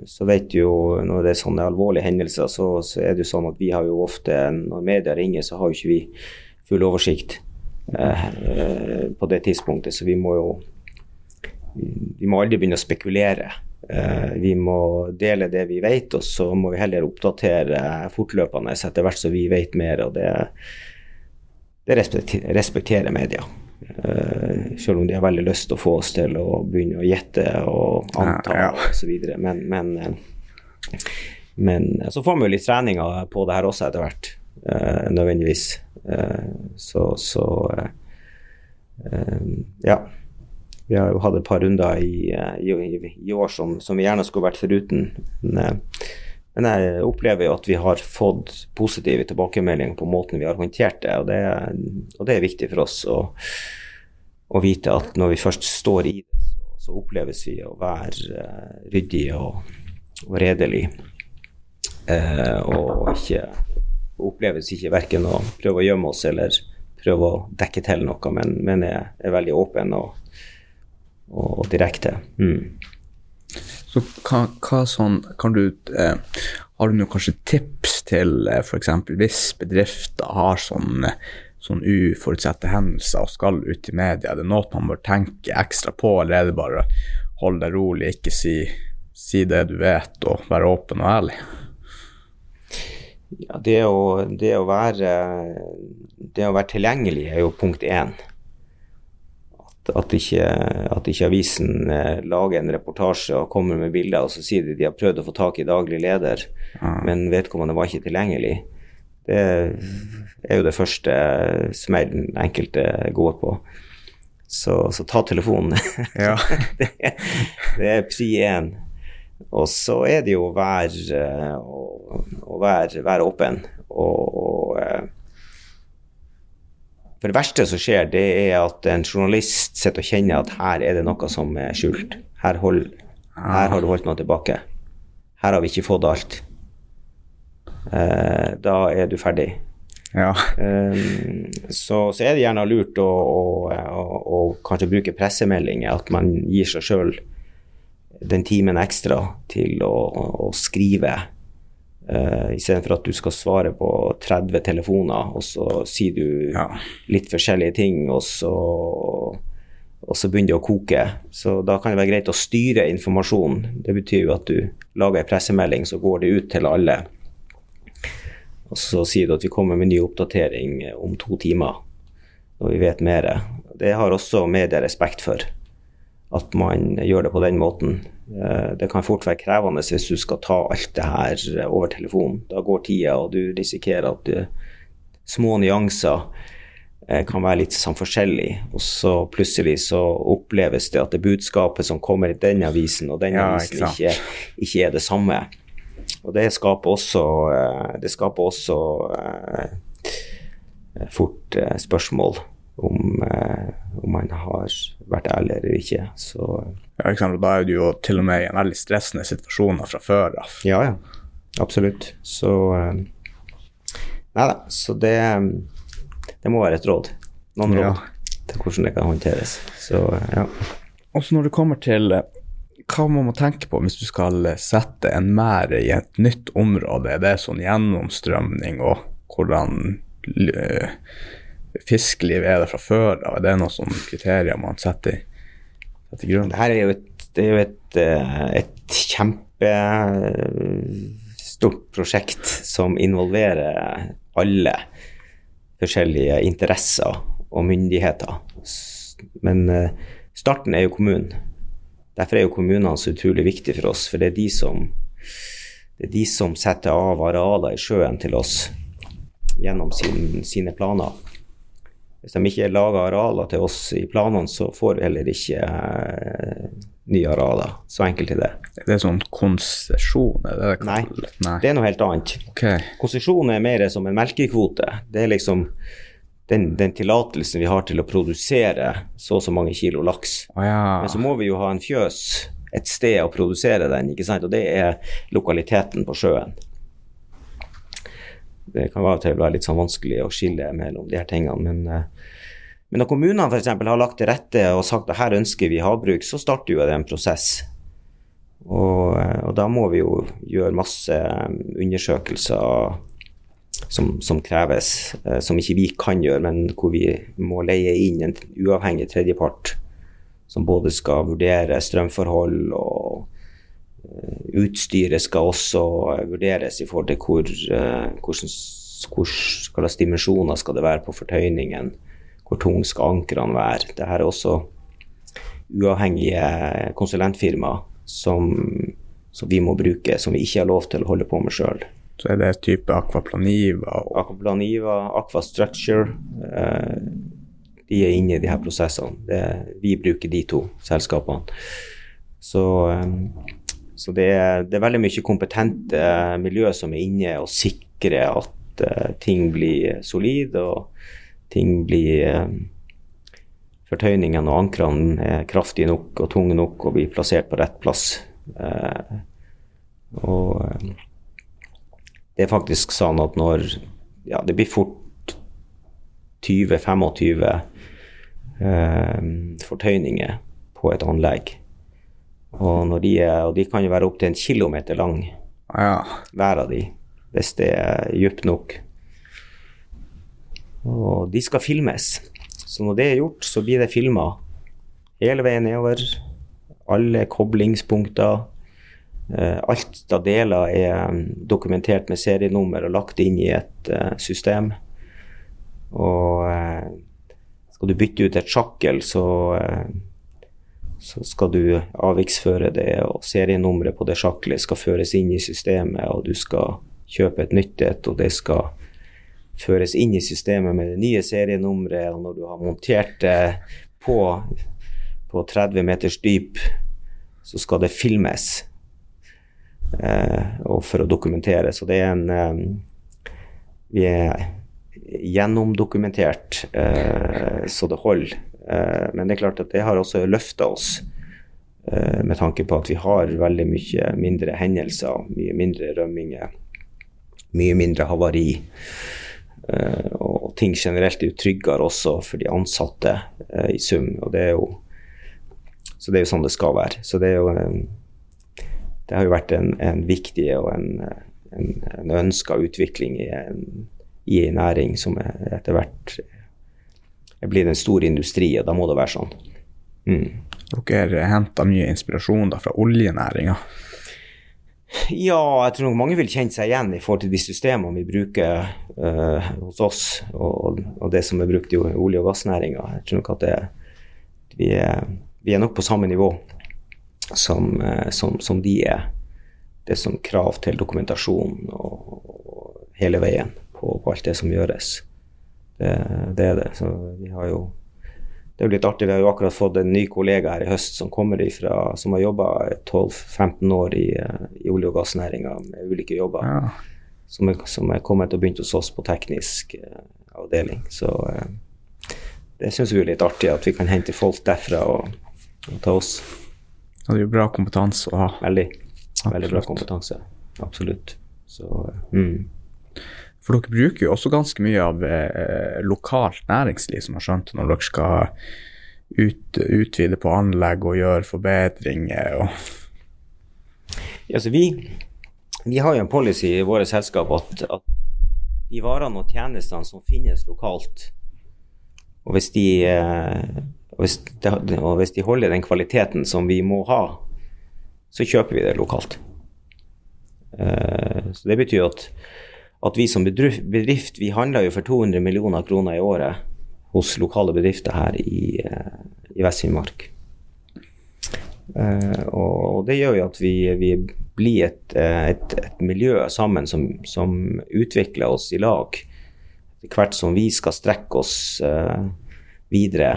[SPEAKER 2] så, vet du jo når det er sånne alvorlige hendelser, så, så, er det jo sånn at vi har jo ofte, når media ringer, så har jo ikke vi full oversikt eh, eh, på det tidspunktet. Så vi må jo vi må aldri begynne å spekulere. Eh, vi må dele det vi vet, og så må vi heller oppdatere fortløpende etter hvert som vi vet mer. og det, det respekterer media. Uh, selv om de har veldig lyst til å få oss til å begynne å gjette og anta ja, ja. osv. Men, men, uh, men eh, så får vi jo litt trening på det her også etter hvert, nødvendigvis. så, så ja. Vi har jo hatt et par runder i, i, i år som, som, vi gjerne skulle vært foruten. Men, men jeg opplever jo at vi har fått positive tilbakemeldinger på måten vi har håndtert det, og det, og det er viktig for oss å, å, vite at når vi først står i det, så, oppleves vi å være uh, ryddig og, og redelig. Uh, og ikke oppleves ikke verken å prøve å gjemme oss eller prøve å dekke til noe, men, men er, er veldig åpen og, og direkte. Mm.
[SPEAKER 1] Så hva, hva sånn Kan du eh, Har du noen kanskje tips til eh, f.eks. hvis bedrifter har sånn, sånn uforutsette hendelser og skal ut i media? Er det noe man bør tenke ekstra på, eller er det bare å holde deg rolig, ikke si, si det du vet, og være åpen og ærlig?
[SPEAKER 2] Ja, det å, det å, være, det å være tilgjengelig er jo punkt én at ikke, at ikke avisen eh, lager en reportasje og kommer med bilder, og så sier de de har prøvd å få tak i daglig leder, ja. men vedkommende var ikke tilgjengelig. Det er jo det første smellen enkelte går på. Så, så ta telefonen.
[SPEAKER 1] Ja.
[SPEAKER 2] det, det, er pri én. Og så er det jo å være, å, å være, være åpen og, og, eh, For det verste som skjer, det er at en journalist sitter og kjenner at her er det noe som er skjult. Her, hold, her har du holdt noe tilbake. Her har vi ikke fått alt. Eh, da er du ferdig.
[SPEAKER 1] Ja.
[SPEAKER 2] Um, så, så, er det gjerne lurt å, å, å, å kanskje bruke pressemeldinger, at man gir seg sjøl den timen ekstra til å, skrive Uh, Istedenfor at du skal svare på 30 telefoner, og så sier du ja. litt forskjellige ting, og så, og så begynner det å koke. Så da kan det være greit å styre informasjonen. Det betyr jo at du lager en pressemelding, så går det ut til alle. Og så sier du at vi kommer med ny oppdatering om to timer når vi vet mer. Det har også media respekt for, at man gjør det på den måten. Eh, det kan fort være krevende hvis du skal ta alt det her over telefonen. Da går tida, og du risikerer at du, små nyanser eh, kan være litt sånn forskjellig, og så plutselig så oppleves det at det budskapet som kommer i den avisen og den ja, avisen, ikke, ikke, er det samme. Og det skaper også, eh, det skaper også fort spørsmål om man har vært ærlig eller ikke. Så
[SPEAKER 1] ja, ikke Da er du jo til og med i en veldig stressende situasjon fra før av.
[SPEAKER 2] Ja, ja. Absolutt. Så uh, Nei da. Så det, det må være et råd. Noen råd ja. til hvordan det kan håndteres. Så ja.
[SPEAKER 1] Også når det kommer til hva man må tenke på hvis du skal sette en merd i et nytt område? Det Er sånn gjennomstrømning og hvordan fiskeliv er det fra før av? Er det noen sånne kriterier man setter
[SPEAKER 2] setter grunn. her er jo et, det er jo et, eh, et kjempestort prosjekt som involverer alle forskjellige interesser og myndigheter. Men eh, starten er jo kommunen. Derfor er jo kommunene så utrolig viktige for oss, for det er de som, det er de som setter av arealer i sjøen til oss gjennom sin, sine planer. Hvis de ikke lager arealer til oss i planene, så får vi heller ikke eh, nye arealer. Så enkelt er det.
[SPEAKER 1] Det er sånn konsesjon?
[SPEAKER 2] Det Nei, Nei, det er noe helt annet.
[SPEAKER 1] Okay.
[SPEAKER 2] Konsesjon er mer som en melkekvote. Det er liksom den, den tillatelsen vi har til å produsere så og så mange kilo laks.
[SPEAKER 1] Oh, ja.
[SPEAKER 2] Men så må vi jo ha en fjøs, et sted å produsere den, ikke sant? og det er lokaliteten på sjøen det kan og til være litt sånn vanskelig å skille mellom de her tingene. Men, eh, men når kommunene f.eks. har lagt til rette og sagt at her ønsker vi havbruk, så starter jo det en prosess. Og, eh, og, da må vi jo gjøre masse eh, undersøkelser som, som, kreves, som ikke vi kan gjøre, men hvor vi må leie inn en uavhengig tredjepart som både skal vurdere strømforhold og Utstyret skal også vurderes i forhold til hvor, hvordan, hvordan, hvilke dimensjoner skal det være på fortøyningen. Hvor tung skal ankrene være. Dette er også uavhengige konsulentfirmaer som, som, vi må bruke, som vi ikke har lov til å holde på med sjøl.
[SPEAKER 1] Så er det type Aquaplaniva?
[SPEAKER 2] Og... Aquaplaniva, Aquastructure. Eh, de er inne i de her prosessene. Det, vi bruker de to selskapene. Så eh, så det er, det er, veldig mye kompetente miljø som er inne og sikrer at uh, ting blir solide, og ting blir uh, Fortøyningen og ankrene er kraftige nok og tunge nok og blir plassert på rett plass. Uh, og det er faktisk sånn at når Ja, det blir fort 20-25 fortøyninger på et anlegg. Og, de, og de kan jo være opptil en kilometer lang,
[SPEAKER 1] ja.
[SPEAKER 2] hver av de, hvis det er dypt nok. Og de skal filmes. Så når det er gjort, så blir det filma hele veien nedover. Alle koblingspunkter. Eh, alt av deler er dokumentert med serienummer og lagt inn i et uh, system. Og uh, skal du bytte ut et sjakkel, så så skal du avviksføre det, og serienummeret på det sjaklet skal føres inn i systemet, og du skal kjøpe et nytt et, og det skal føres inn i systemet med det nye serienummeret, og når du har montert det på, på 30 meters dyp, så skal det filmes eh, og for å dokumentere. Så det er en eh, Vi er gjennomdokumentert eh, så det holder. Eh, men det er klart at det har også løfta oss eh, med tanke på at vi har veldig mye mindre hendelser, mye mindre rømminger, mye mindre havari. Eh, og ting generelt er jo tryggere også for de ansatte i sum. og det er jo så det er jo sånn det skal være. Så det er jo Det har jo vært en, en viktig og en, en, en ønska utvikling i en, i en næring som etter hvert er blitt en stor industri, og da må det være sånn.
[SPEAKER 1] Mm. Dere henter mye inspirasjon da fra oljenæringa?
[SPEAKER 2] Ja, jeg tror mange vil kjenne seg igjen i forhold til de systemene vi bruker uh, hos oss, og, og, det som er brukt i olje- og gassnæringa. Jeg tror nok at det, vi er vi er nok på samme nivå som, eh, som, som de er. Det er som krav til dokumentasjon og, og hele veien på, på, alt det som gjøres. Det, det, er det. Så vi har jo det er jo litt artig. Vi har jo akkurat fått en ny kollega her i høst som kommer ifra, som har jobba 12-15 år i, i olje- og gassnæringa med ulike jobber. Ja. Som, er, som, er, kommet og begynt hos oss på teknisk eh, avdeling. Så eh, det syns vi er litt artig at vi kan hente folk derfra og ta oss.
[SPEAKER 1] Ja, det er jo bra kompetanse å ha.
[SPEAKER 2] Veldig. Veldig bra kompetanse. Absolutt. Så, mm.
[SPEAKER 1] For dere bruker jo også ganske mye av eh, lokalt næringsliv, som har skjønt, når dere skal ut, utvide på anlegg og gjøre forbedringer og
[SPEAKER 2] ja, altså vi, vi, har jo en policy i våre selskap at, at de varene og tjenestene som finnes lokalt, og hvis de eh, hvis, de, og hvis de holder den kvaliteten som vi må ha, så kjøper vi det lokalt. Uh, så Det betyr at, at vi som bedrift, vi handler jo for 200 millioner kroner i året hos lokale bedrifter her i, uh, i Vest-Finnmark. Uh, og det gjør jo at vi, vi blir et, et, et, miljø sammen som, som, utvikler oss i lag. Hvert som vi skal strekke oss videre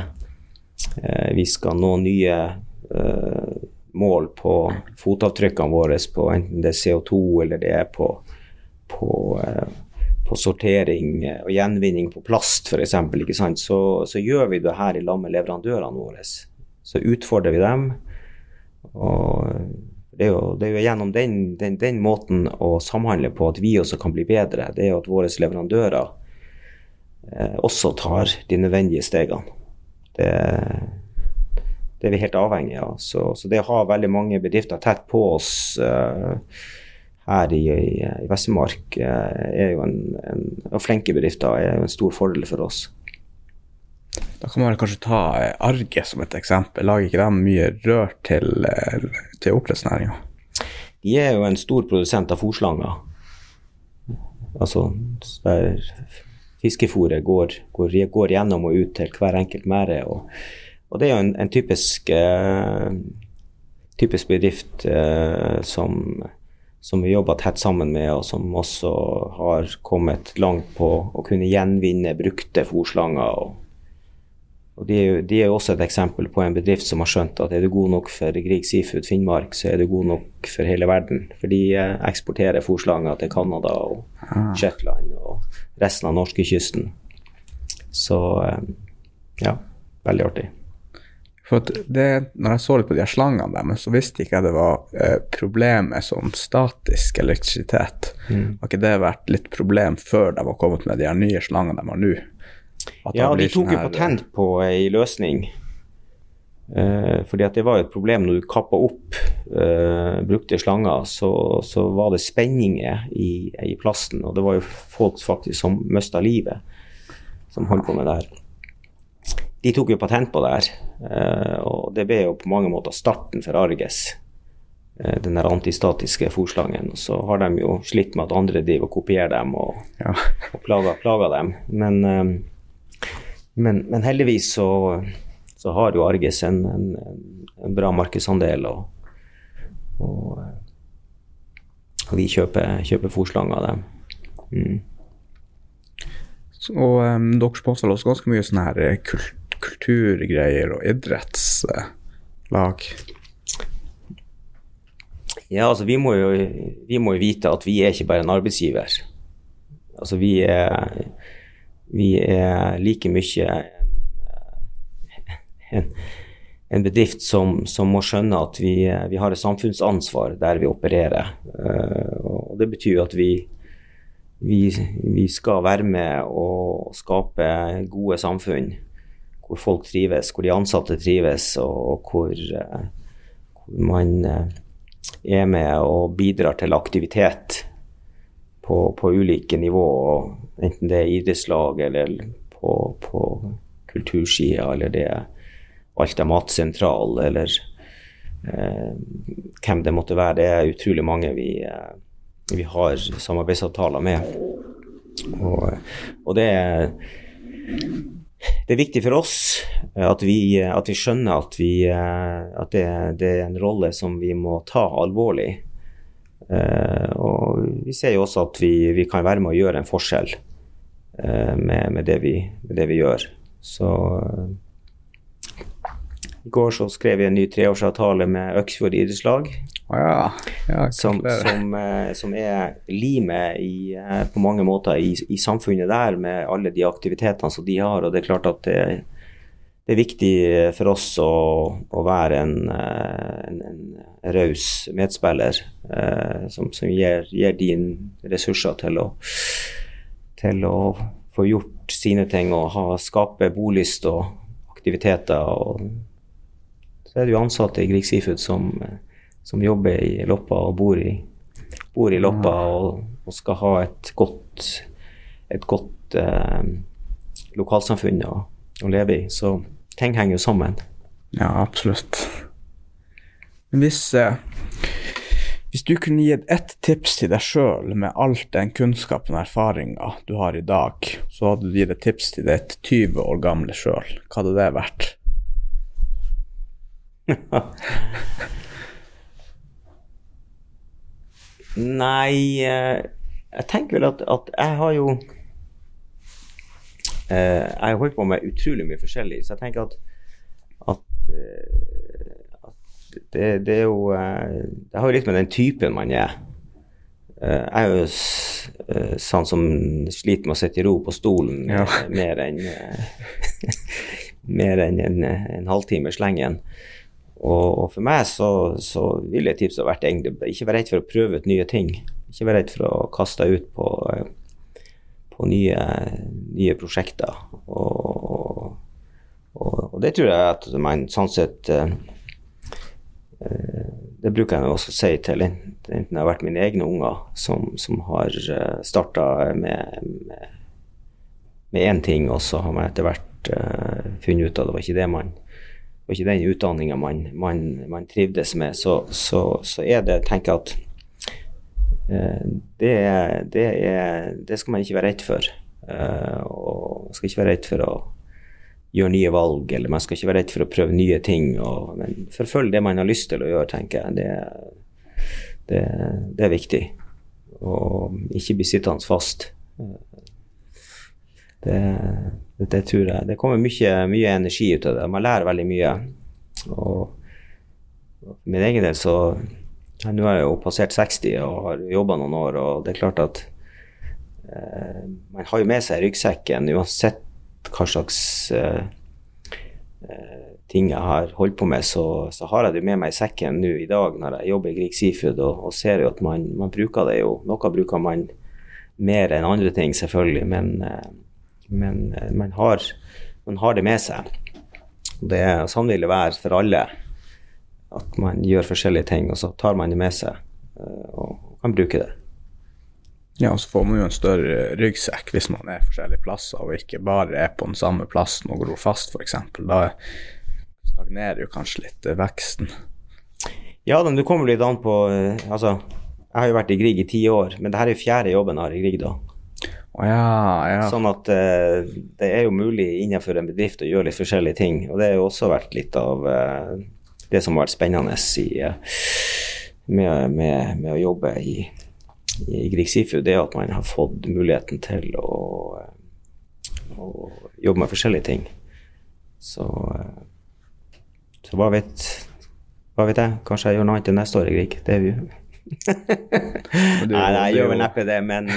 [SPEAKER 2] Eh, vi skal nå nye eh, mål på fotavtrykkene våre på enten det er CO2 eller det er på, på, eh, på sortering og gjenvinning på plast f.eks., så, så gjør vi det her i lag med leverandørene våre. Så utfordrer vi dem. og det er, jo, det er jo, gjennom den, den, den, måten å samhandle på at vi også kan bli bedre. Det er jo at våre leverandører eh, også tar de nødvendige stegene. Det, det, er vi helt avhengig av. Så, så, det å ha veldig mange bedrifter tett på oss uh, her i, i, i Vestmark uh, er jo en, en, og flinke bedrifter er jo en stor fordel for oss.
[SPEAKER 1] Da kan man kanskje ta eh, Arge som et eksempel. Lager ikke de mye rør til, til oppdrettsnæringa?
[SPEAKER 2] De er jo en stor produsent av fòrslanger. Altså der fiskefôret går, går, går, gjennom og ut til hver enkelt merde. Og, og, det er jo en, en typisk, uh, typisk, bedrift uh, som, som, vi jobber tett sammen med, og som også har kommet langt på å kunne gjenvinne brukte fòrslanger. Og, og de er, jo, de er, jo, også et eksempel på en bedrift som har skjønt at er du god nok for Grieg Seafood Finnmark, så er du god nok for hele verden. For de eh, eksporterer fòrslanger til Canada og ah. Shetland og resten av norskekysten. Så eh, ja, veldig artig.
[SPEAKER 1] For det, når jeg så litt på de her slangene deres, så visste ikke jeg det var eh, problemet som statisk elektrisitet. Mm. Har ikke det vært litt problem før de har kommet med de her nye slangene de har nå?
[SPEAKER 2] Ja, de tok jo sånn patent på ei løsning. Eh, fordi at det var jo et problem når du kappa opp eh, brukte slanger, så, så, var det spenninger i, i, plasten. Og det var jo folk faktisk som mista livet, som holdt på med det her. De tok jo patent på det her, eh, og det ble jo på mange måter starten for Arges. Eh, den der antistatiske fòrslangen. Og så har de jo slitt med at andre driver og kopierer dem og, ja. og plager, plager, dem. Men, eh, men, men heldigvis så så har jo Arges en, en, en bra markedsandel. Og, og, og vi kjøper, kjøper fòrslanger av dem. Mm.
[SPEAKER 1] Og um, dere sponser også ganske mye sånn her kult, kulturgreier og idrettslag?
[SPEAKER 2] Ja, altså vi må, jo, vi må jo vite at vi er ikke bare en arbeidsgiver. Altså vi er vi er like mye en, en, bedrift som, som, må skjønne at vi, vi, har et samfunnsansvar der vi opererer. Og det betyr at vi, vi, vi skal være med og skape gode samfunn hvor folk trives, hvor de ansatte trives, og hvor, hvor man er med og bidrar til aktivitet på, på ulike nivåer, enten det er idrettslag eller på, på kultursida, eller det er Alta matsentral, eller eh, hvem det måtte være. Det er utrolig mange vi, eh, vi har samarbeidsavtaler med. Og, og det er det er viktig for oss at vi, at vi skjønner at, vi, at det, det, er en rolle som vi må ta alvorlig. Og vi ser jo også at vi, vi, kan være med å gjøre en forskjell med, med, det med, det vi, gjør. Så i går så skrev vi en ny treårsavtale med Øksfjord idrettslag.
[SPEAKER 1] Ja. Ja,
[SPEAKER 2] som, som, som, er limet i, på mange måter i, i, samfunnet der, med alle de aktivitetene som de har. Og det er klart at det, det er viktig for oss å, å være en, en, en raus medspiller eh, som, som gir, gir din ressurser til å, til å få gjort sine ting og ha, skape bolyst og aktiviteter. og så er det jo ansatte i Grieg Seafood som, som, jobber i Loppa og bor i, bor i Loppa og, og, skal ha et godt, et godt eh, lokalsamfunn å, å, leve i. Så ting henger jo sammen.
[SPEAKER 1] Ja, absolutt. Men hvis, eh, hvis du kunne gitt ett tips til deg sjøl med alt den kunnskapen og erfaringa du har i dag, så hadde du gitt et tips til ditt 20 år gamle sjøl, hva hadde det vært?
[SPEAKER 2] Nei, eh, jeg tenker vel at, at jeg har jo eh, Jeg har holdt på med utrolig mye forskjellig, så jeg tenker at, at, eh, at det, det, er jo Det har jo litt med den typen man er. Jeg er jo sånn som sliter med å sitte i ro på stolen ja. mer enn mer enn en, en halvtime slengen. Og, og, for meg så, så vil jeg vært egentlig ikke være redd for å prøve ut nye ting. Ikke være redd for å kaste deg ut på, på nye, nye, prosjekter. Og, og, og, det tror jeg at man sånn sett uh, Det bruker jeg også å si til enten det har vært mine egne unger som, som har starta med, med med én ting, og så har man etter hvert uh, funnet ut at det var ikke det man og ikke den utdanninga man, man, man, trivdes med, så, så, så, er det tenker at eh, det, det, er, det, skal man ikke være redd for. Eh, og man skal ikke være redd for å gjøre nye valg, eller man skal ikke være redd for å prøve nye ting. Og, men forfølg det man har lyst til å gjøre, tenker jeg. Det, det, det er viktig. Og ikke bli sittende fast. Det, det, tror jeg. Det kommer mye, mye, energi ut av det. Man lærer veldig mye. Og for min egen del så Nå har jeg jo passert 60 og har jobba noen år, og det er klart at eh, man har jo med seg ryggsekken uansett hva slags eh, eh, ting jeg har holdt på med, så, så har jeg det med meg i sekken nå i dag når jeg jobber i Grieg Seafood, og, og ser jo at man, man, bruker det jo. Noe bruker man mer enn andre ting, selvfølgelig, men eh, men eh, man har, man har, det med seg. Det sånn vil det være for alle. At man gjør forskjellige ting, og så tar man det med seg eh, og kan bruke det.
[SPEAKER 1] Ja, og så får man jo en større ryggsekk hvis man er forskjellige plasser, og ikke bare er på den samme plassen og gror fast, f.eks. Da stagnerer jo kanskje litt eh, veksten.
[SPEAKER 2] Ja, men du kommer litt an på Altså, jeg har jo vært i Grieg i ti år, men det her er jo fjerde jobben jeg har i Grieg da.
[SPEAKER 1] Oh, ja, ja.
[SPEAKER 2] Sånn at uh, det er jo mulig innenfor en bedrift å gjøre litt forskjellige ting. Og det har jo også vært litt av uh, det som har vært spennende i, uh, med, med, med, å jobbe i, i Grieg Sifu, det er at man har fått muligheten til å, å jobbe med forskjellige ting. Så, så hva, vet, hva vet jeg? Kanskje jeg gjør noe annet neste år i Grieg. Det er vi jo. nei, jeg gjør vel neppe det, men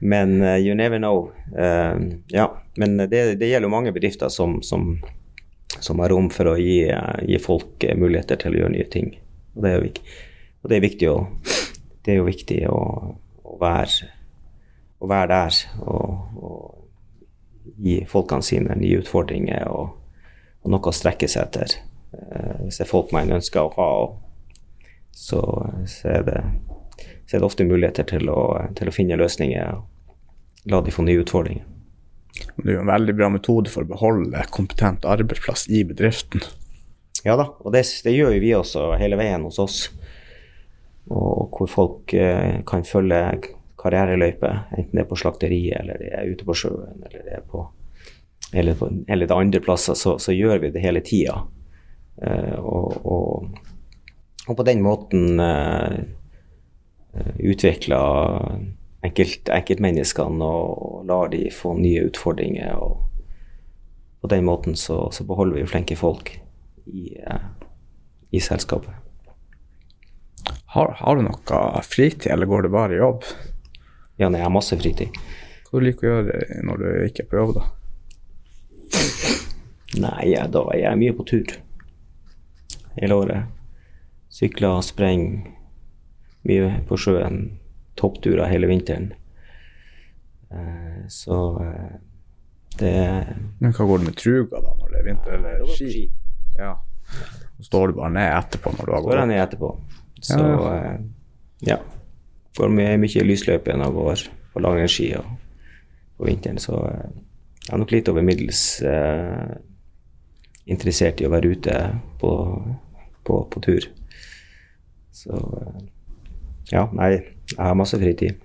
[SPEAKER 2] Men uh, you never know. Uh, ja, men det, det gjelder jo mange bedrifter som, som, som har rom for å gi, uh, gi, folk muligheter til å gjøre nye ting. Og det er jo, og det er viktig, å, det er jo viktig å, å, være, å være, der og, og, gi folkene sine nye utfordringer og, og noe å strekke seg etter. Hvis det er folk man ønsker å ha, så, så er det så er det ofte muligheter til å, til å finne løsninger og la de få nye utfordringer.
[SPEAKER 1] Det er jo en veldig bra metode for å beholde kompetent arbeidsplass i bedriften.
[SPEAKER 2] Ja da, og det, det gjør jo vi også hele veien hos oss. Og hvor folk eh, kan følge karriereløype, enten det er på slakteriet eller det er ute på sjøen eller det er på eller, på, eller det andre plasser, så, så, gjør vi det hele tida. Eh, og, og, og, på den måten eh, utvikla enkelt, enkeltmenneskene og lar de få nye utfordringer. og På den måten så, så beholder vi flinke folk i, eh, i selskapet.
[SPEAKER 1] Har, har, du noe fritid, eller går det bare i jobb?
[SPEAKER 2] Ja, nei, jeg har masse fritid.
[SPEAKER 1] Hva du liker å gjøre når du ikke er på jobb, da?
[SPEAKER 2] Nei, da er jeg mye på tur hele året. Sykler, sprenger, mye på sjøen. Toppturer hele vinteren. Eh, så eh, det
[SPEAKER 1] Men hva går det med truga da, når det er vinter eller ski? Ja. Står du bare ned etterpå når du har gått?
[SPEAKER 2] Står jeg ned etterpå. Så ja. ja. Får mye, mye lysløype når jeg går på langrennsski og på vinteren, så jeg er nok litt over middels eh, interessert i å være ute på, på, på tur. Så ja, nei, jeg har masse fritid.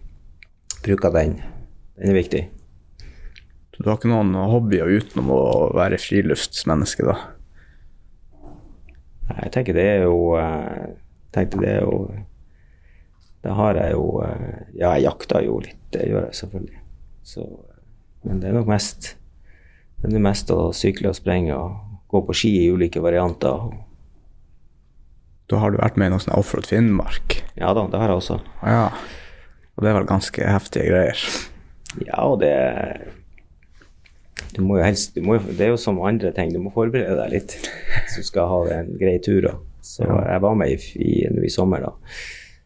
[SPEAKER 2] Bruker den. Den er viktig.
[SPEAKER 1] Så du har ikke noen hobbyer utenom å være friluftsmenneske, da?
[SPEAKER 2] Nei, jeg tenker det er jo eh, tenkte det er jo Det har jeg jo eh, Ja, jeg jakter jo litt, det gjør jeg selvfølgelig. Så, men det er nok mest det er mest å sykle og sprenge og gå på ski i ulike varianter.
[SPEAKER 1] Da har du vært med i noe sånn Offroad Finnmark?
[SPEAKER 2] Ja da, det har jeg også.
[SPEAKER 1] Ja, Og det er vel ganske heftige greier?
[SPEAKER 2] Ja, og det du må jo helst, må, Det er jo som andre ting, du må forberede deg litt hvis du skal ha en grei tur. Så ja. jeg var med i, i, i, sommer, da.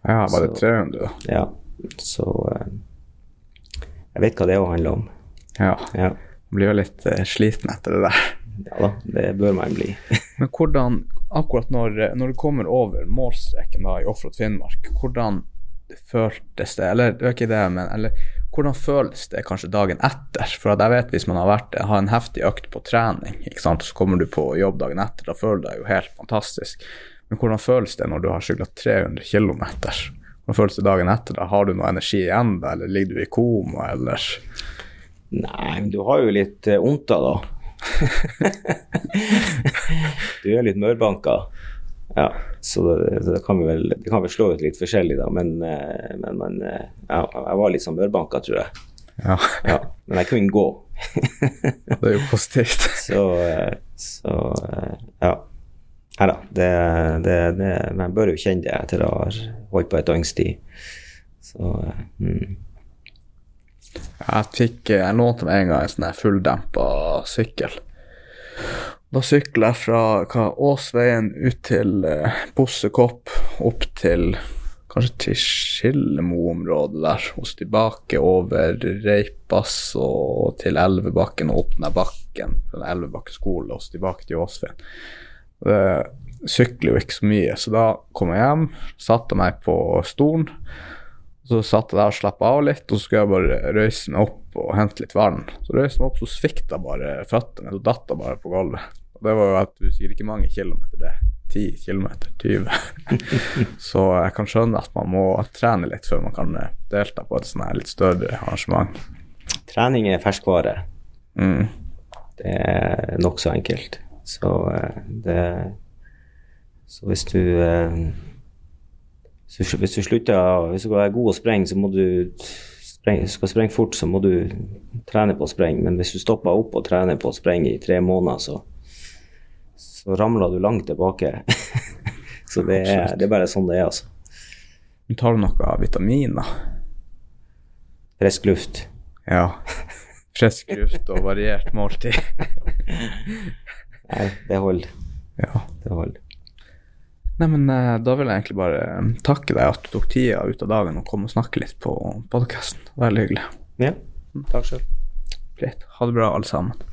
[SPEAKER 1] Ja, var det 300, da?
[SPEAKER 2] Ja. Så eh, jeg vet hva det òg handler om.
[SPEAKER 1] Ja. ja. Man blir jo litt uh, sliten etter det der.
[SPEAKER 2] Ja da, det bør man bli.
[SPEAKER 1] Men hvordan, akkurat når, når, du kommer over målstreken da, i Offroad Finnmark, hvordan føltes det? Eller det var ikke det, men eller, hvordan føles det kanskje dagen etter? For jeg vet hvis man har vært har en heftig økt på trening, ikke sant? så kommer du på jobb dagen etter, da føler du deg jo helt fantastisk. Men hvordan føles det når du har sykla 300 km? Hvordan føles det dagen etter? da? Har du noe energi igjen, da, eller ligger du i koma, eller?
[SPEAKER 2] Nei, du har jo litt eh, vondt da, da. du er litt mørbanka. Ja, så det, det, kan vi vel, det kan vel slå ut litt forskjellig, da. Men, eh, men, men eh, ja, jeg var litt sånn mørbanka, tror jeg.
[SPEAKER 1] Ja.
[SPEAKER 2] ja. Men jeg kunne gå.
[SPEAKER 1] det er jo positivt.
[SPEAKER 2] så, eh, så ja. Nei da. Det, det, det, man bør jo kjenne det etter å ha holdt på et døgns tid. Så mm.
[SPEAKER 1] Jeg fikk Jeg lånte meg en gang en sånn fulldempa sykkel. Da sykla jeg fra hva, Åsveien ut til eh, Bossekopp, opp til kanskje til Skillemo-området der, og tilbake over Reipas og til Elvebakken og opp den bakken, den Elvebakken skole, og så tilbake til Åsveien. Det sykler jo ikke så mye, så da kom jeg hjem, satte meg på stolen så satt jeg der og slappa av litt, og så skulle jeg bare røyse meg opp og hente litt vann. Så røyste jeg meg opp, så svikta bare føttene, så datt jeg bare på gulvet. Og det var jo at du sier ikke mange kilometer, det. 10 kilometer, 20. så jeg kan skjønne at man må trene litt før man kan eh, delta på et sånn her litt større arrangement.
[SPEAKER 2] Trening er ferskvare.
[SPEAKER 1] Mm.
[SPEAKER 2] Det er nokså enkelt. Så eh, det Så hvis du eh, så hvis du slutter, hvis du er god å sprenge, så må du spreng, skal sprenge fort, så må du trene på å sprenge. Men hvis du stopper opp og trener på å sprenge i tre måneder, så, så ramler du langt tilbake. så det er, det er, bare sånn det er, altså.
[SPEAKER 1] Tar du noe vitamin, da?
[SPEAKER 2] frisk luft.
[SPEAKER 1] Ja. Frisk luft og variert måltid.
[SPEAKER 2] Nei, det holder.
[SPEAKER 1] Ja.
[SPEAKER 2] Det holder.
[SPEAKER 1] Nei, men eh, da vil jeg egentlig bare eh, takke deg at du tok tida ut av dagen og kom og snakke litt på podkasten. Veldig hyggelig.
[SPEAKER 2] Ja, takk sjøl.
[SPEAKER 1] Greit. Ha det bra, alle sammen.